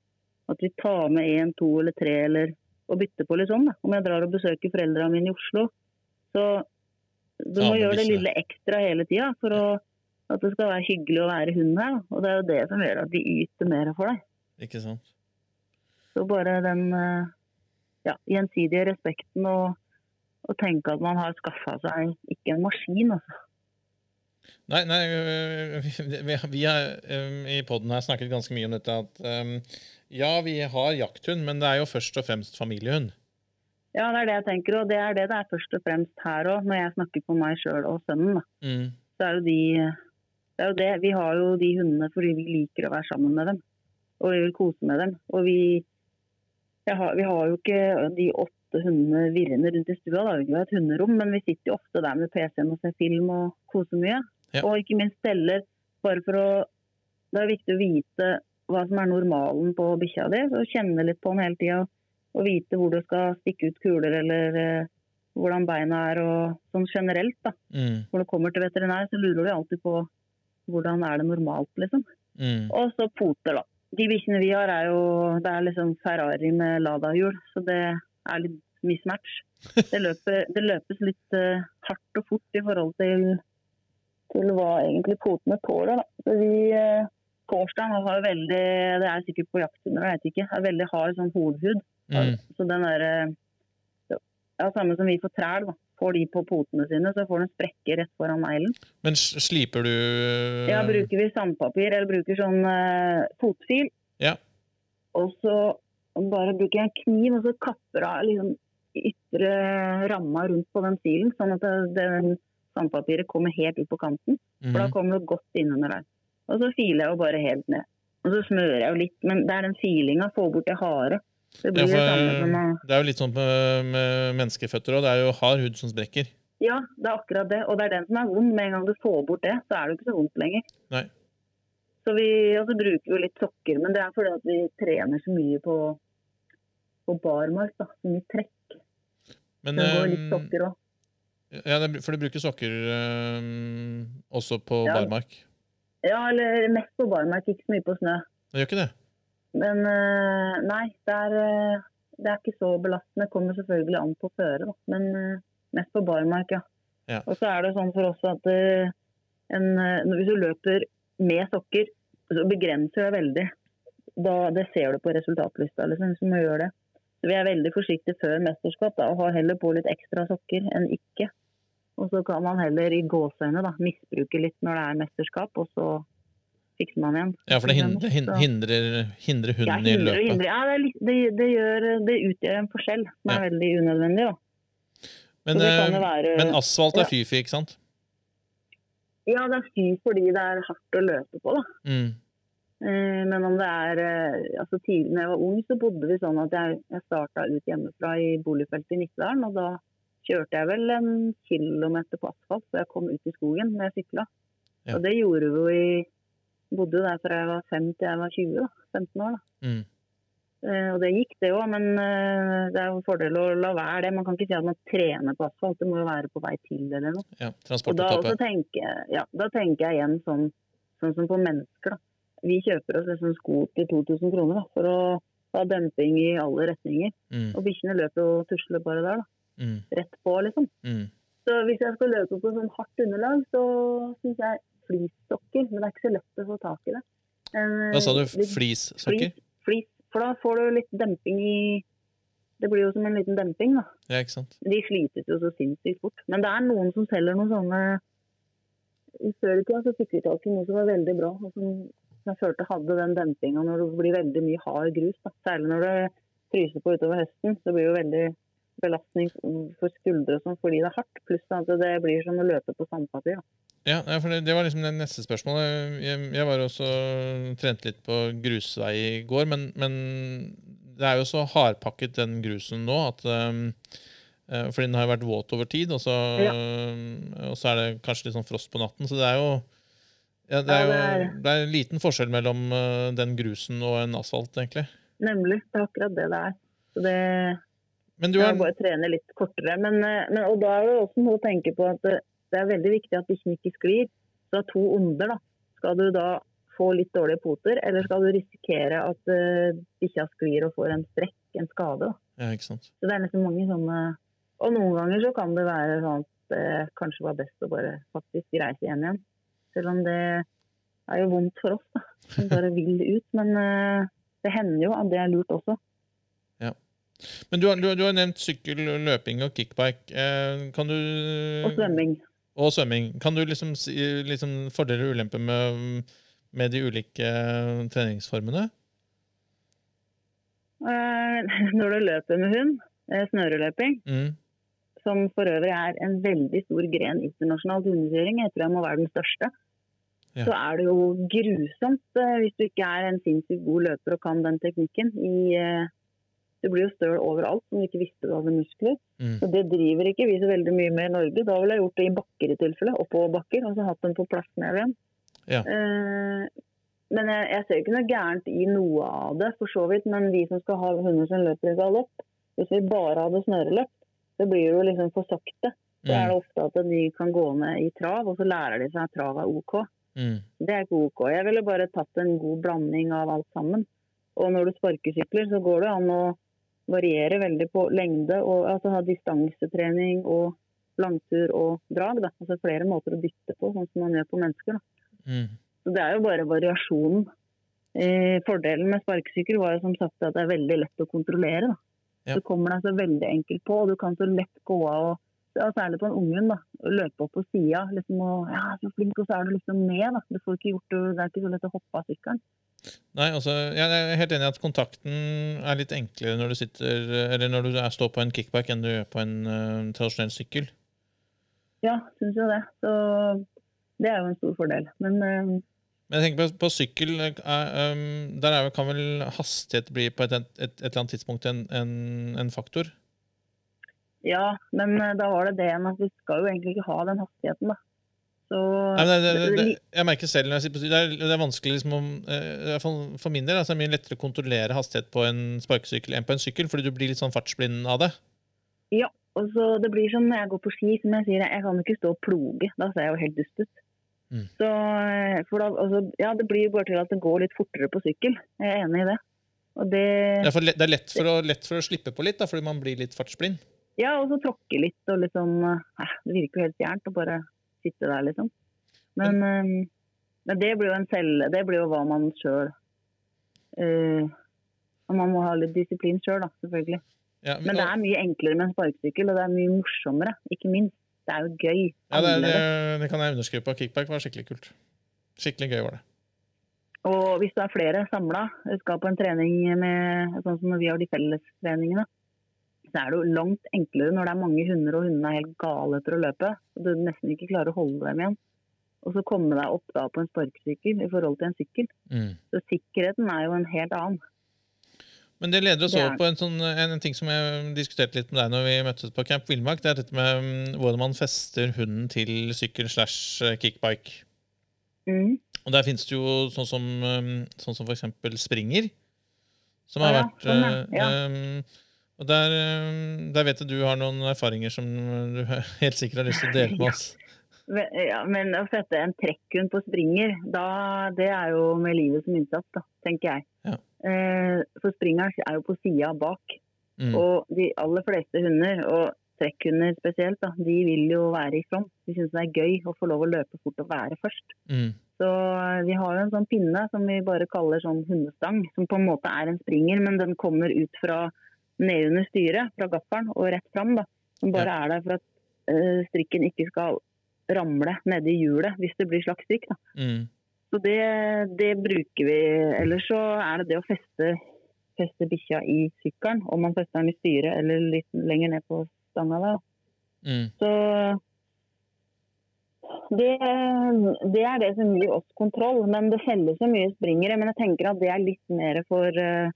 at vi tar med én, to eller tre eller å bytte på litt sånn. Da. Om jeg drar og besøker foreldrene mine i Oslo. Så du må gjøre det lille ekstra hele tida for å, at det skal være hyggelig å være hund her. Og det er jo det som gjør at de yter mer for deg. Ikke sant? Så bare den eh, ja, gjensidige respekten og, og tenke at man har skaffa seg ikke en maskin, altså. Nei, nei vi, vi har i poden her snakket ganske mye om dette at ja, vi har jakthund, men det er jo først og fremst familiehund. Ja, det er det jeg tenker, og det er det det er først og fremst her òg, når jeg snakker på meg sjøl og sønnen. Mm. Så er jo de det er jo det. Vi har jo de hundene fordi vi liker å være sammen med dem. Og vi vil kose med dem. Og vi, har, vi har jo ikke de åtte hundene virrende rundt i stua. Da. Vi har et hunderom, men vi sitter jo ofte der med PC-en og ser film og koser mye. Ja. Og ikke minst steller, bare for å Det er viktig å vite hva som er normalen på bikkja di. Og kjenne litt på den hele tida. Og vite hvor du skal stikke ut kuler, eller eh, hvordan beina er, og sånn generelt. da Mm. når du kommer til veterinær, så lurer du alltid på hvordan er det normalt, liksom. Mm. Og så poter, da. De bikkjene vi har, er jo det er liksom Ferrari med Lada-hjul, så det er litt mismatch. Det, løper, det løpes litt uh, hardt og fort i forhold til, til hva egentlig potene tåler. Vi uh, Torsdag har veldig, det er sikkert på jakthunder, jeg vet ikke, er veldig hard sånn hodhud. Mm. Så den der, eh, ja, Samme som vi får træl, da. Får de på potene sine, så får de sprekke rett foran neglen. Men sliper du Ja, bruker vi sandpapir eller bruker sånn uh, fotfil. Ja. Og så bare bruker jeg en kniv og så kapper av liksom ytre ramma rundt på den filen, sånn at det, det sandpapiret kommer helt ut på kanten. For da Mm. kommer det godt innunder der. Og så filer jeg jo bare helt ned. Og så smører jeg jo litt, men det er den filinga, få bort det harde. Det Ja, det det er jo litt sånn med, med menneskeføtter òg. Det er jo hard hud som sprekker. Ja, det er akkurat det. Og det er den som er vond. Med en gang du får bort det, så er det jo ikke så vondt lenger. Nei. Så vi, og så bruker vi jo litt sokker, men det er fordi at vi trener så mye på, på barmark. da, Så mye trekk. Men, Det går litt sokker òg. ja, for du bruker sokker øh, også på Ja. barmark? Ja, eller mest på barmark, ikke så mye på snø. Det gjør ikke det? Men øh, nei, det er, øh, det er ikke så belastende. Kommer selvfølgelig an på føret, da. Men øh, mest på barmark, ja. Ja. Og så er det sånn for oss at en, hvis du løper med sokker, så begrenser det veldig. Da, det ser du på resultatlista, liksom, hvis du må gjøre det. Så vi er veldig forsiktige før mesterskap da, og har heller på litt ekstra sokker enn ikke. Og så kan man heller i gåseøyne misbruke litt når det er mesterskap, og så fikser man igjen. Ja, for det hindrer, hindrer, hindrer, hunden ja, hindrer, i løpet. Ja, det, det, det, gjør, det utgjør en forskjell som er Ja. veldig unødvendig. Da. Men, jo være, men asfalt er fy-fy, ikke sant? ja, det er fy fordi det er hardt å løpe på. da. Mm. Eh, Men om det er eh, altså Tidlig da jeg var ung, så bodde vi sånn at jeg, jeg starta ut hjemmefra i boligfeltet i Nittedalen. Og da kjørte jeg vel en kilometer på asfalt så jeg kom ut i skogen når jeg sykla. Ja. Og det gjorde vi jo i Bodde der fra jeg var 5 til jeg var 20. da, 15 år. da. Mm. Eh, Og det gikk, det òg, men det er jo en fordel å la være det. Man kan ikke si at man trener på asfalt, det må jo være på vei til eller noe. Ja, Og da, tenker, ja, da tenker jeg igjen sånn, sånn som på mennesker. da. Vi kjøper oss liksom sko til 2000 kroner da, for å ha demping i alle retninger. Mm. Og bikkjene løper og tusler bare der, da. Mm. rett på liksom. Mm. Så hvis jeg skal løpe på sånn hardt underlag, så syns jeg flissokker. men det er ikke så lett å få tak i det. En, Hva sa du? Flissokker? Flis, for da får du litt demping i Det blir jo som en liten demping, da. Ja, ikke sant? De slites jo så sinnssykt fort. Men det er noen som selger noen sånne I Før i tida så fikk vi tak i noe som var veldig bra, og som som jeg følte hadde den dempinga når det blir veldig mye hard grus. Da. Særlig når det fryser på utover høsten. Så blir det veldig belastning for skuldre og sånn fordi det er hardt. Pluss at det blir som å løpe på sandpapir. Ja, for det, det var liksom det neste spørsmålet. Jeg, jeg var også trent litt på grusvei i går, men, men det er jo så hardpakket den grusen nå at um, Fordi den har vært våt over tid, og så, Ja. um, og så er det kanskje litt sånn frost på natten. Så det er jo ja, det, er jo, det er- en liten forskjell mellom eh, den grusen og en asfalt, egentlig. Nemlig. Det er akkurat det det er. Så det, Men du er Jeg bare trener trene litt kortere. Men, eh, men, og da er det også noe å tenke på at det, det er veldig viktig at bikkjen ikke sklir. Så det er to onder. da. Skal du da få litt dårlige poter, eller skal du risikere at uh, bikkja sklir og får en strekk en skade. Da. Ja, ikke sant. Så det er nesten mange sånne Og noen ganger så kan det være sånn at det kanskje var best å bare faktisk reise hjem igjen. Selv om det er jo vondt for oss, da. Som bare vil ut. Men eh, det hender jo at det er lurt også. Ja. Men du har, du, du har nevnt sykkel, løping og kickbike. Eh, kan du Og svømming. Og svømming. Kan du liksom si liksom fordeler og ulemper med, med de ulike eh, treningsformene? Eh, Når du løper med hund, snøreløping, Mm. som for øvrig er en veldig stor gren internasjonalt hundekjøring, jeg tror jeg må være den største, Ja. så er det jo grusomt eh, hvis du ikke er en sinnssykt god løper og kan den teknikken. I, eh, du blir jo støl overalt som du ikke visste du hadde muskler. Mm. Så det driver ikke vi så veldig mye med i Norge. Da ville jeg gjort det i bakker i tilfelle, oppoverbakker, og så hatt dem på plass ned igjen. Ja. Eh, men jeg, jeg ser ikke noe gærent i noe av det, for så vidt. Men vi som skal ha hunder som løper i galopp, hvis vi bare hadde snøreløp, så blir det jo liksom for sakte. Så er det Mm. ofte at de kan gå ned i trav, og så lærer de seg at trav er OK. Mm. Det er ikke OK. Jeg ville bare tatt en god blanding av alt sammen. Og når du sparkesykler, så går det an å variere veldig på lengde, og altså ha distansetrening og langtur og drag. Da. Altså flere måter å dytte på, sånn som man gjør på mennesker. Mm. Så det er jo bare variasjonen. Eh, fordelen med sparkesykkel var jo som sagt at det er veldig lett å kontrollere. Da. Ja. Du kommer deg så veldig enkelt på, og du kan så lett gå av og ja, Særlig på en unghund. da, Løpe opp på sida liksom, og ja, så flink, og så er du liksom med. da. Du får ikke gjort det, det er ikke så lett å hoppe av sykkelen. Nei, altså, jeg er helt enig i at kontakten er litt enklere når du sitter Eller når du er, står på en kickback enn du gjør på en uh, tradisjonell sykkel. Ja, syns jo det. Så det er jo en stor fordel. Men uh, Men jeg tenker på, på sykkel eh, er, um, Der er, kan vel hastighet bli på et, et, et, et eller annet tidspunkt en, en, en faktor? Ja, men eh, da var det det igjen at vi skal jo egentlig ikke ha den hastigheten, da. Så Nei, det, det, det, jeg merker selv når jeg sitter på det er, det er vanskelig liksom om, eh, i For min del altså, er mye lettere å kontrollere hastighet på en sparkesykkel enn på en sykkel, fordi du blir litt sånn fartsblind av det. Ja, og så det blir som når jeg går på ski, som jeg sier, jeg kan ikke stå og ploge. Da ser jeg jo helt dust ut. Mm. Så, eh, for da, altså, ja, det blir jo bare til at det går litt fortere på sykkel. Jeg er enig i det. Det, Det for, det er lett, for å, lett for å slippe på litt, da, fordi man blir litt fartsblind. Ja, og så tråkke litt og liksom eh, Det virker jo helt fjernt å bare sitte der, liksom. Men, eh, men det blir jo en celle, det blir jo hva man sjøl Man må ha litt disiplin sjøl, da, selvfølgelig. Ja, Men det er mye enklere med en sparkesykkel, og det er mye morsommere, ikke minst. Det er jo gøy. ja, det, er- det, kan jeg underskrive på. Kickback var skikkelig kult. Skikkelig gøy var det. Og hvis det er flere samla, skal på en trening med sånn som når vi har de fellestreningene, så er det jo langt enklere når det er mange hunder og hundene er helt gale etter å løpe. Og du nesten ikke klarer å holde dem igjen. Og så komme deg opp da på en sparkesykkel i forhold til en sykkel. Mm. Så sikkerheten er jo en helt annen. Men det leder oss er- over på en, sånn, en, en ting som jeg diskuterte litt med deg når vi møttes på Camp Villmark. Det er dette med mm, hvordan man fester hunden til sykkel slash eh, kickbike. Mm. Og der finnes det jo sånn som, um, sånn som eksempel springer. Som har ja, vært sånn, ja. Ja. um, Og der, um, der vet jeg du har noen erfaringer som du helt sikkert har lyst til å dele med oss. Ja, men å sette en trekkhund på springer, da, det er jo med livet som innsats, da, tenker jeg. Ja. Eh, for springeren er jo på sida bak. Mm. Og de aller fleste hunder, og trekkhunder spesielt, da, de vil jo være i front. De syns det er gøy å få lov å løpe fort og være først. Mm. Så eh, vi har jo en sånn pinne som vi bare kaller sånn hundestang, som på en måte er en springer, men den kommer ut fra nedunder styret, fra gaffelen, og rett fram. da. Som bare er der for at uh, strikken ikke skal ramle nedi hjulet hvis det blir slakkstrikk. da. Mm. Så det, det bruker vi. Ellers så er det det å feste, feste bikkja i sykkelen, om man fester den i styret eller litt lenger ned på stanga da. Mm. Så det, det er det som gir oss kontroll. Men det felles så mye springere. Men jeg tenker at det er litt mer for eh,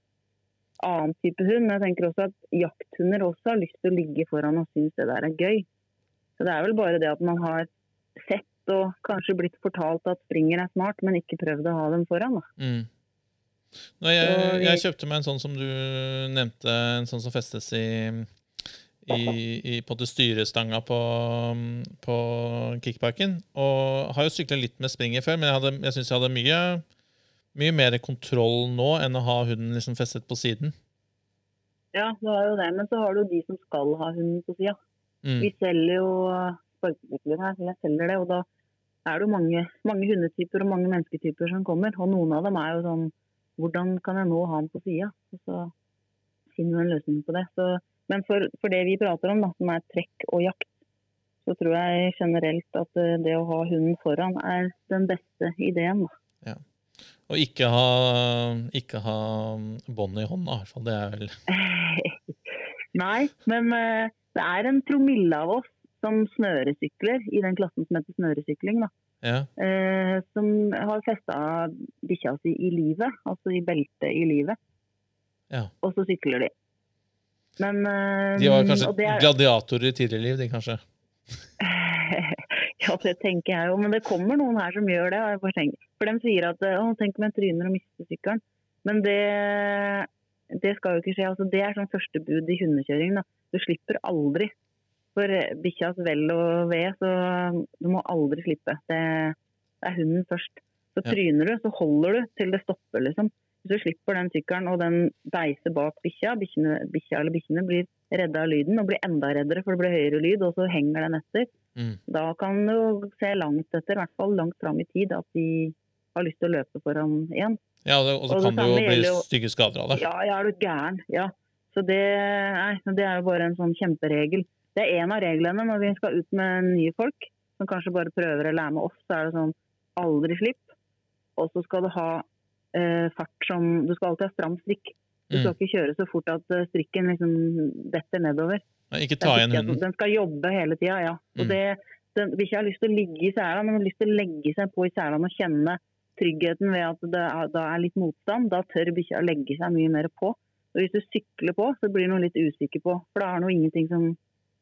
annen type hund. Men jeg tenker også at jakthunder også har lyst til å ligge foran og synes det der er gøy. Så det er vel bare det at man har sett og kanskje blitt fortalt at springer er smart, men ikke prøvd å ha dem foran. Mm. Nå, jeg, jeg kjøpte meg en sånn som du nevnte, en sånn som festes i, i, i på styrestanga på, på kickparken. Og har jo sykla litt med springer før, men jeg, hadde, jeg syns jeg hadde mye, mye mer kontroll nå enn å ha hunden liksom festet på siden. Ja, du har jo det. Men så har du de som skal ha hunden på sida. Mm. Vi selger jo sparkesykler her, jeg selger det. Og da er det jo mange, mange hundetyper og mange mennesketyper som kommer. Og noen av dem er jo sånn Hvordan kan jeg nå ha den på sida? Og så finner vi en løsning på det. Så, men for, for det vi prater om, da, som er trekk og jakt, så tror jeg generelt at eh, det å ha hunden foran er den beste ideen. Da. Og ikke ha, ikke ha bånd i hånda, i hvert fall. Det er vel Nei, men eh, det er en promille av oss som snøresykler i den klassen som heter snøresykling. da. Ja. Eh, som har festa bikkja si i livet, altså i beltet i livet. Ja. Og så sykler de. Men eh, De var kanskje er- gladiatorer i tidligere liv, de kanskje. ja, det tenker jeg jo. Men det kommer noen her som gjør det. For de sier at å, tenk om jeg tryner og mister sykkelen. Men det, det skal jo ikke skje. Altså, det er sånn første bud i hundekjøring. Da. Du slipper aldri. For bikkjas vel og ve, så du må aldri slippe. Det, det er hunden først. Så tryner du, så holder du til det stopper, liksom. Hvis du slipper den sykkelen og den beiser bak bikkja, bikkja eller bikkjene blir redda av lyden og blir enda reddere for det blir høyere lyd, og så henger den etter. Mm. Da kan du se langt etter, i hvert fall langt fram i tid, at de har lyst til å løpe foran igjen. Ja, og det- og så Og kan det jo bli stygge skader av det. Ja, ja, er du gæren? Ja. Så det, nei, det er jo bare en sånn kjemperegel. Det er en av reglene når vi skal ut med nye folk, som kanskje bare prøver eller er med oss. Så er det sånn aldri slipp. Og så skal du ha fart som Du skal alltid ha stram strikk. Du Mm. skal ikke kjøre så fort at eh, strikken liksom detter nedover. Ikke ta igjen hunden. Den skal jobbe hele tida, ja. Og Mm. det, den, bikkja har lyst til å ligge i sela, men har lyst til å legge seg på i sela og kjenne tryggheten ved at det er, da er litt motstand. Da tør bikkja å legge seg mye mer på. Og hvis du sykler på, så blir den litt usikker på, for da har den ingenting som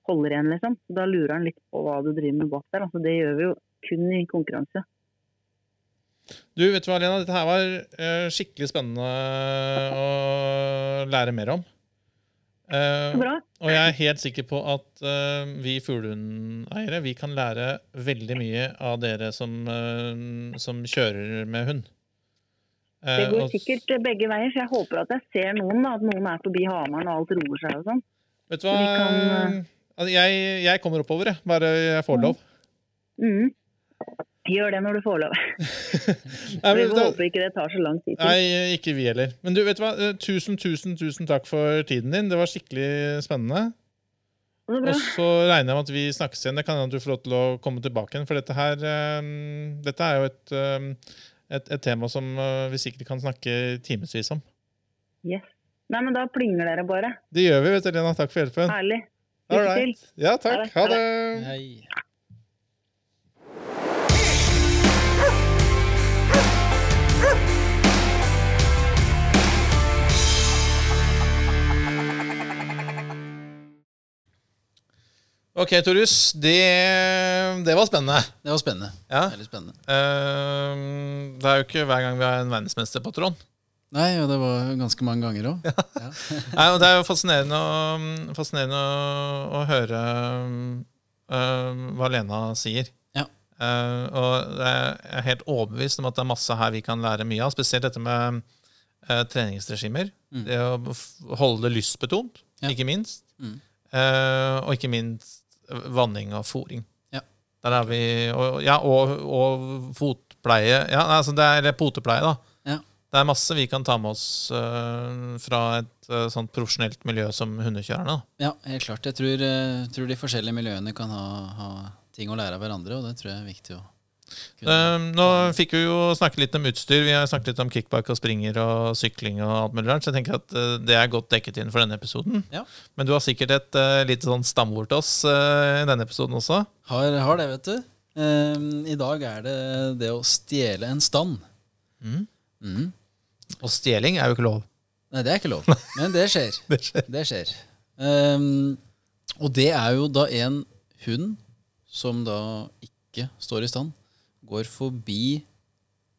holder igjen, liksom. Da lurer han litt på hva du driver med bak der. Altså, det gjør vi jo kun i konkurranse. Du, vet du hva, Lena? Dette her var uh, skikkelig spennende å lære mer om. Uh, og jeg er helt sikker på at uh, vi fuglehundeiere vi kan lære veldig mye av dere som, eh, som kjører med hund. Det Eh, går og- sikkert begge veier, så jeg håper at jeg ser noen, da. At noen er forbi Hamaren og alt roer seg og sånn. Vet du hva? kan, Altså, jeg, jeg kommer oppover, jeg. Bare jeg får lov. Mm. Gjør det når du får lov. Nei, Vi da, håper ikke det tar så lang tid. til. nei, ikke vi heller. Men du, vet du hva? Eh, Tusen, tusen, tusen takk for tiden din. Det var skikkelig spennende. Og så regner jeg med at vi snakkes igjen. Det kan hende du får lov til å komme tilbake igjen. For dette her um, Dette er jo et, um, et, et tema som uh, vi sikkert kan snakke timevis om. Yes. Nei, men da plinger dere bare. Det gjør vi, vet du, Lena. Takk for hjelpen. Herlig. Lykke til. Ja, takk. Ha Ha det. Ok, Torus. Det, det var spennende. Det var spennende. Ja. Veldig spennende. Uh, det er jo ikke hver gang vi har en verdensmesterpatron. Nei, og det var ganske mange ganger òg. Ja. Ja. Det er jo fascinerende å, fascinerende å, å høre uh, hva Lena sier. Ja. Uh, og jeg er helt overbevist om at det er masse her vi kan lære mye av. Spesielt dette med eh, treningsregimer. Mm. Det å holde det lystbetont, ikke minst. Mm. Uh, og ikke minst vanning og fôring. Ja. Der er vi, og, ja, og, og fotpleie. Ja, altså det er potepleie, da. Ja. Det er masse vi kan ta med oss uh, fra et uh, sånt profesjonelt miljø som hundekjørerne. da. ja, helt klart. Jeg tror, uh, tror de forskjellige miljøene kan ha, ha ting å lære av hverandre, og det tror jeg er viktig å kunne. Eh, nå fikk vi jo snakke litt om utstyr. Vi har snakket litt om kickback og springer og sykling og alt mulig rart, så jeg tenker at øh, det er godt dekket inn for denne episoden. Ja. Men du har sikkert et uh, lite sånn stamord til oss øh, i denne episoden også. Har, har det, vet du. Um, I dag er det det å stjele en stand. Mm. Mm. Og stjeling er jo ikke lov. Nei, det er ikke lov, men det skjer. Det skjer. Det skjer. Um, og det er jo da en hund som da ikke står i stand, går forbi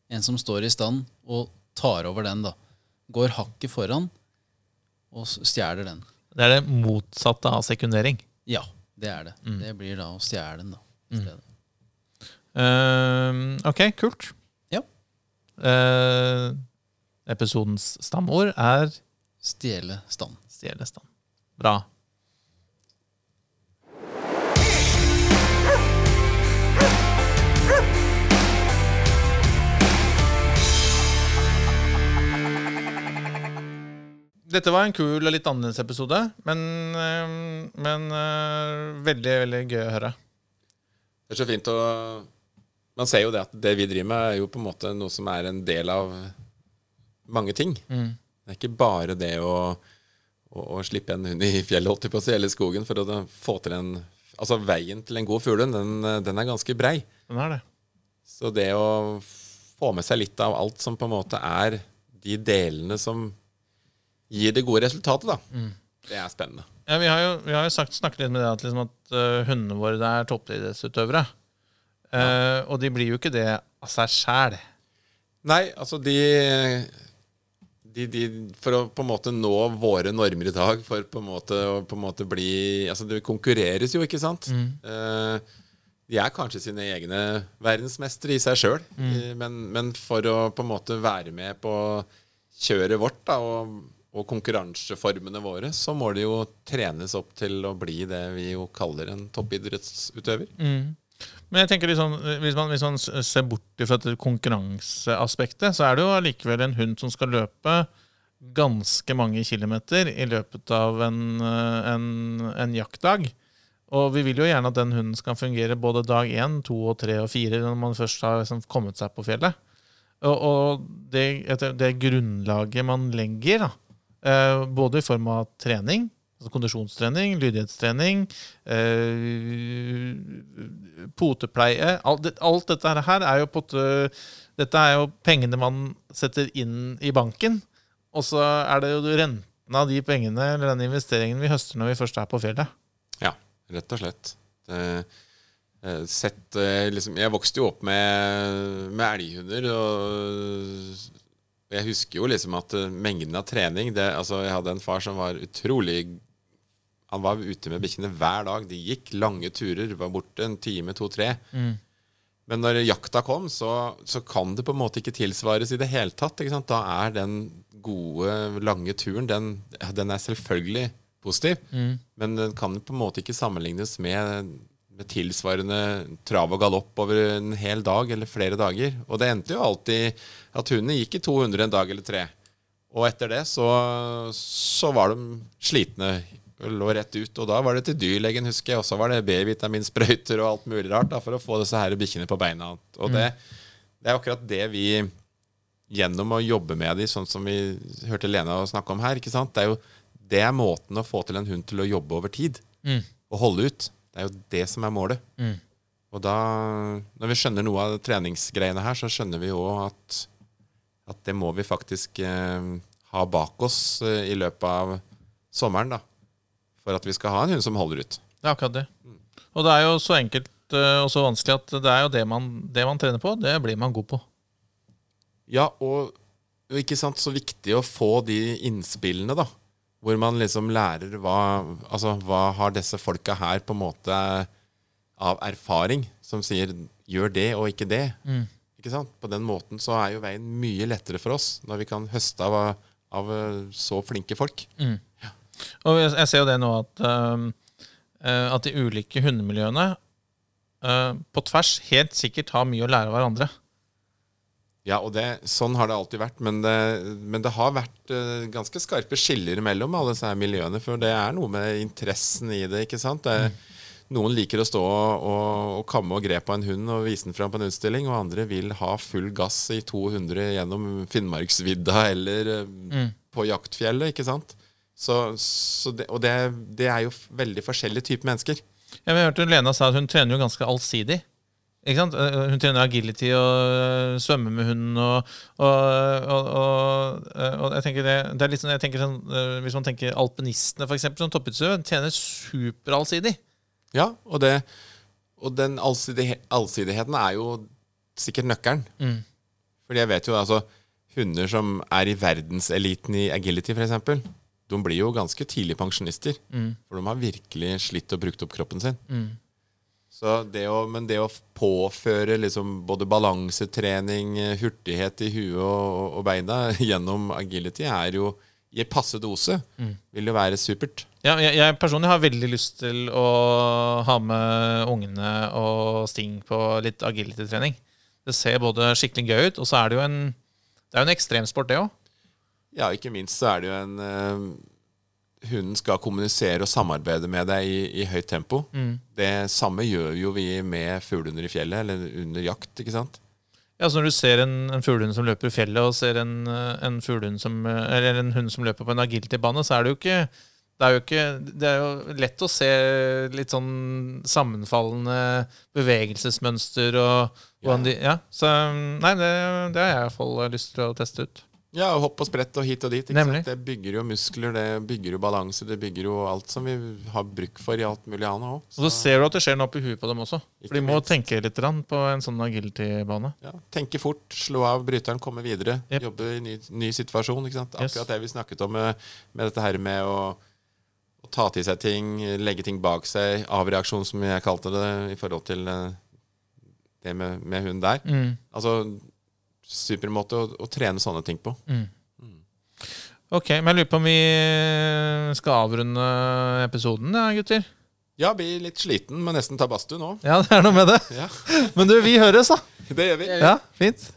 en som står i stand, og tar over den, da. Går hakket foran og stjeler den. Det er det motsatte av sekundering. Ja, det er det. Mm. Det blir da å stjele den, da. Mm. Eh, ok, kult. Ja. Uh, episodens stamord er Stjele stand. stjele stand. Bra. Dette var en kul og litt annerledes episode, men, eh, men eh, veldig, veldig gøy å høre. Det er så fint å Man ser jo det at det vi driver med, er jo på en måte noe som er en del av mange ting. Mm. Det er ikke bare det å, å, å slippe en hund i fjellet, holdt jeg på å si, eller skogen, for å få til en Altså, veien til en god fuglehund, den, den er ganske brei. Den er det. Så det å få med seg litt av alt som på en måte er de delene som gir det gode resultatet, da, Mm. det er spennende. Ja, vi har jo, vi har jo sagt, snakket litt med det at, liksom at uh, hundene våre er toppidrettsutøvere. Eh, og de blir jo ikke det av seg sjæl. Nei, altså de, de, de For å på en måte nå våre normer i dag, for på en måte å på en måte bli Altså det konkurreres jo, ikke sant? Eh, de er kanskje sine egne verdensmestere i seg sjøl, men, men for å på en måte være med på kjøret vårt da, og, og konkurranseformene våre, så må de jo trenes opp til å bli det vi jo kaller en toppidrettsutøver. Men jeg tenker liksom, hvis man, hvis man ser bort fra konkurranseaspektet, så er det jo allikevel en hund som skal løpe ganske mange kilometer i løpet av en, eh, en, en jaktdag. Og vi vil jo gjerne at den hunden skal fungere både dag én, to og tre og fire når man først har liksom kommet seg på fjellet. Og, og det, det grunnlaget man legger, da, både i form av trening, altså kondisjonstrening, lydighetstrening, eh, potepleie alt, alt dette her er jo pote, Dette er jo pengene man setter inn i banken, og så er det jo renten av de pengene eller den investeringen vi høster når vi først er på fjellet. Ja, rett og slett. Det, eh, sett, eh, liksom, jeg vokste jo opp med, med elghunder, og jeg husker jo liksom at eh, mengden av trening det, altså Jeg hadde en far som var utrolig Han var ute med bikkjene hver dag. De gikk lange turer, var borte en time, to, tre. Men når jakta kom, så, så kan det på en måte ikke tilsvares i det hele tatt. Da er den gode, lange turen Den, den er selvfølgelig positiv, men den kan på en måte ikke sammenlignes med, med tilsvarende trav og galopp over en hel dag eller flere dager. Og det endte jo alltid at hundene gikk i 200 en dag eller tre. Og etter det så, så var de slitne. Lå rett ut. Og da var det til dyrlegen, husker jeg. Og så var det B-vitaminsprøyter og alt mulig rart da, for å få disse her bikkjene på beina. Og det, det er akkurat det vi gjennom å jobbe med de, sånn som vi hørte Lena snakke om her, ikke sant? Det er jo det er måten å få til en hund til å jobbe over tid. Mm. Og holde ut. Det er jo det som er målet. Mm. Og da, når vi skjønner noe av treningsgreiene her, så skjønner vi jo at, at det må vi faktisk eh, ha bak oss eh, i løpet av sommeren, da. For at vi skal ha en hund som holder ut. Det er akkurat det. Og det er jo så enkelt eh, og så vanskelig at det er jo det man, det man trener på, det blir man god på. Ja, og, og ikke sant, så viktig å få de innspillene, da. Hvor man liksom lærer hva Altså, hva har disse folka her på en måte av erfaring som sier 'gjør det og ikke det'? Ikke sant? På den måten så er jo veien mye lettere for oss, når vi kan høste av, av eh, så flinke folk. Og jeg, ser jo det nå at, eh, at de ulike hundemiljøene uh, på tvers helt sikkert har mye å lære av hverandre. Ja, og det, sånn har det alltid vært. Men det, men det har vært uh, ganske skarpe skiller mellom alle disse miljøene. For det er noe med interessen i det. ikke sant? Det, Noen liker å stå og, og, kamme og gre på en hund og vise den fram på en utstilling, og andre vil ha full gass i 200 gjennom Finnmarksvidda eller mm. på jaktfjellet. ikke sant? Så, så det, og det, det er jo veldig forskjellige typer mennesker. Jeg hørte Lena sa at hun trener jo ganske allsidig. Ikke sant? Eh, Hun trener agility og eh, svømmer med hunden. Og, og, og, og, eh, jeg tenker det, det er litt sånn, jeg tenker sånn eh, Hvis man tenker alpinistene, f.eks., som topputøvere, tjener superallsidig. Ja, og, det, og den allsidig, allsidigheten er jo sikkert nøkkelen. Mm. Fordi jeg vet jo altså Hunder som er i verdenseliten i agility, f.eks., de blir jo ganske tidlig pensjonister. For de har virkelig slitt og brukt opp kroppen sin. Så det å, men det å påføre liksom både balansetrening, hurtighet i huet og, og beina gjennom agility er jo i passe dose, Mm. vil jo være supert. Ja, jeg, jeg personlig har veldig lyst til å ha med ungene og Sting på litt agility-trening. Det ser både skikkelig gøy ut, og så er det jo en Det er jo en ekstremsport, det òg. Ja, ikke minst så er det jo en eh, Hunden skal kommunisere og samarbeide med deg i, i høyt tempo. Mm. Det samme gjør jo vi med fuglehunder i fjellet, eller under jakt, ikke sant? Ja, så Når du ser en, en fuglehund som løper i fjellet, og ser en, en, som, eller en hund som løper på en agility-bane, så er det jo ikke det er jo ikke Det er jo lett å se litt sånn sammenfallende bevegelsesmønster og hvordan de Ja. Så nei, det, det har jeg iallfall lyst til å teste ut. Ja, og hopp og sprett og hit og dit. Det bygger jo muskler, det bygger jo balanse, det bygger jo alt som vi har bruk for i alt mulig annet òg. Og så ser du at det skjer noe oppi huet på dem også. Ikke For de må minst. tenke litt på en sånn agility-bane. Ja, tenke fort, slå av bryteren, komme videre. Yep. Jobbe i ny, ny situasjon. ikke sant? Yes. Akkurat det vi snakket om med, med dette her med å, å ta til seg ting, legge ting bak seg. Avreaksjon, som jeg kalte det, i forhold til eh, det med, med hun der. Mm. Altså supermåte å, å trene sånne ting på. Mm. Ok, men jeg lurer på om vi skal avrunde episoden, ja, gutter? Ja, blir litt sliten, men nesten ta badstue nå. Ja, det er noe med det. Ja, Men du, vi høres, da. det gjør vi. Ja, fint.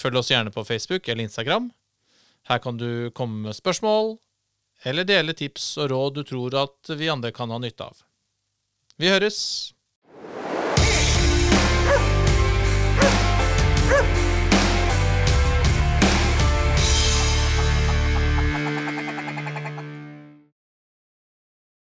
Følg oss gjerne på Facebook eller Instagram. Her kan du komme med spørsmål, eller dele tips og råd du tror at vi andre kan ha nytte av. Vi høres!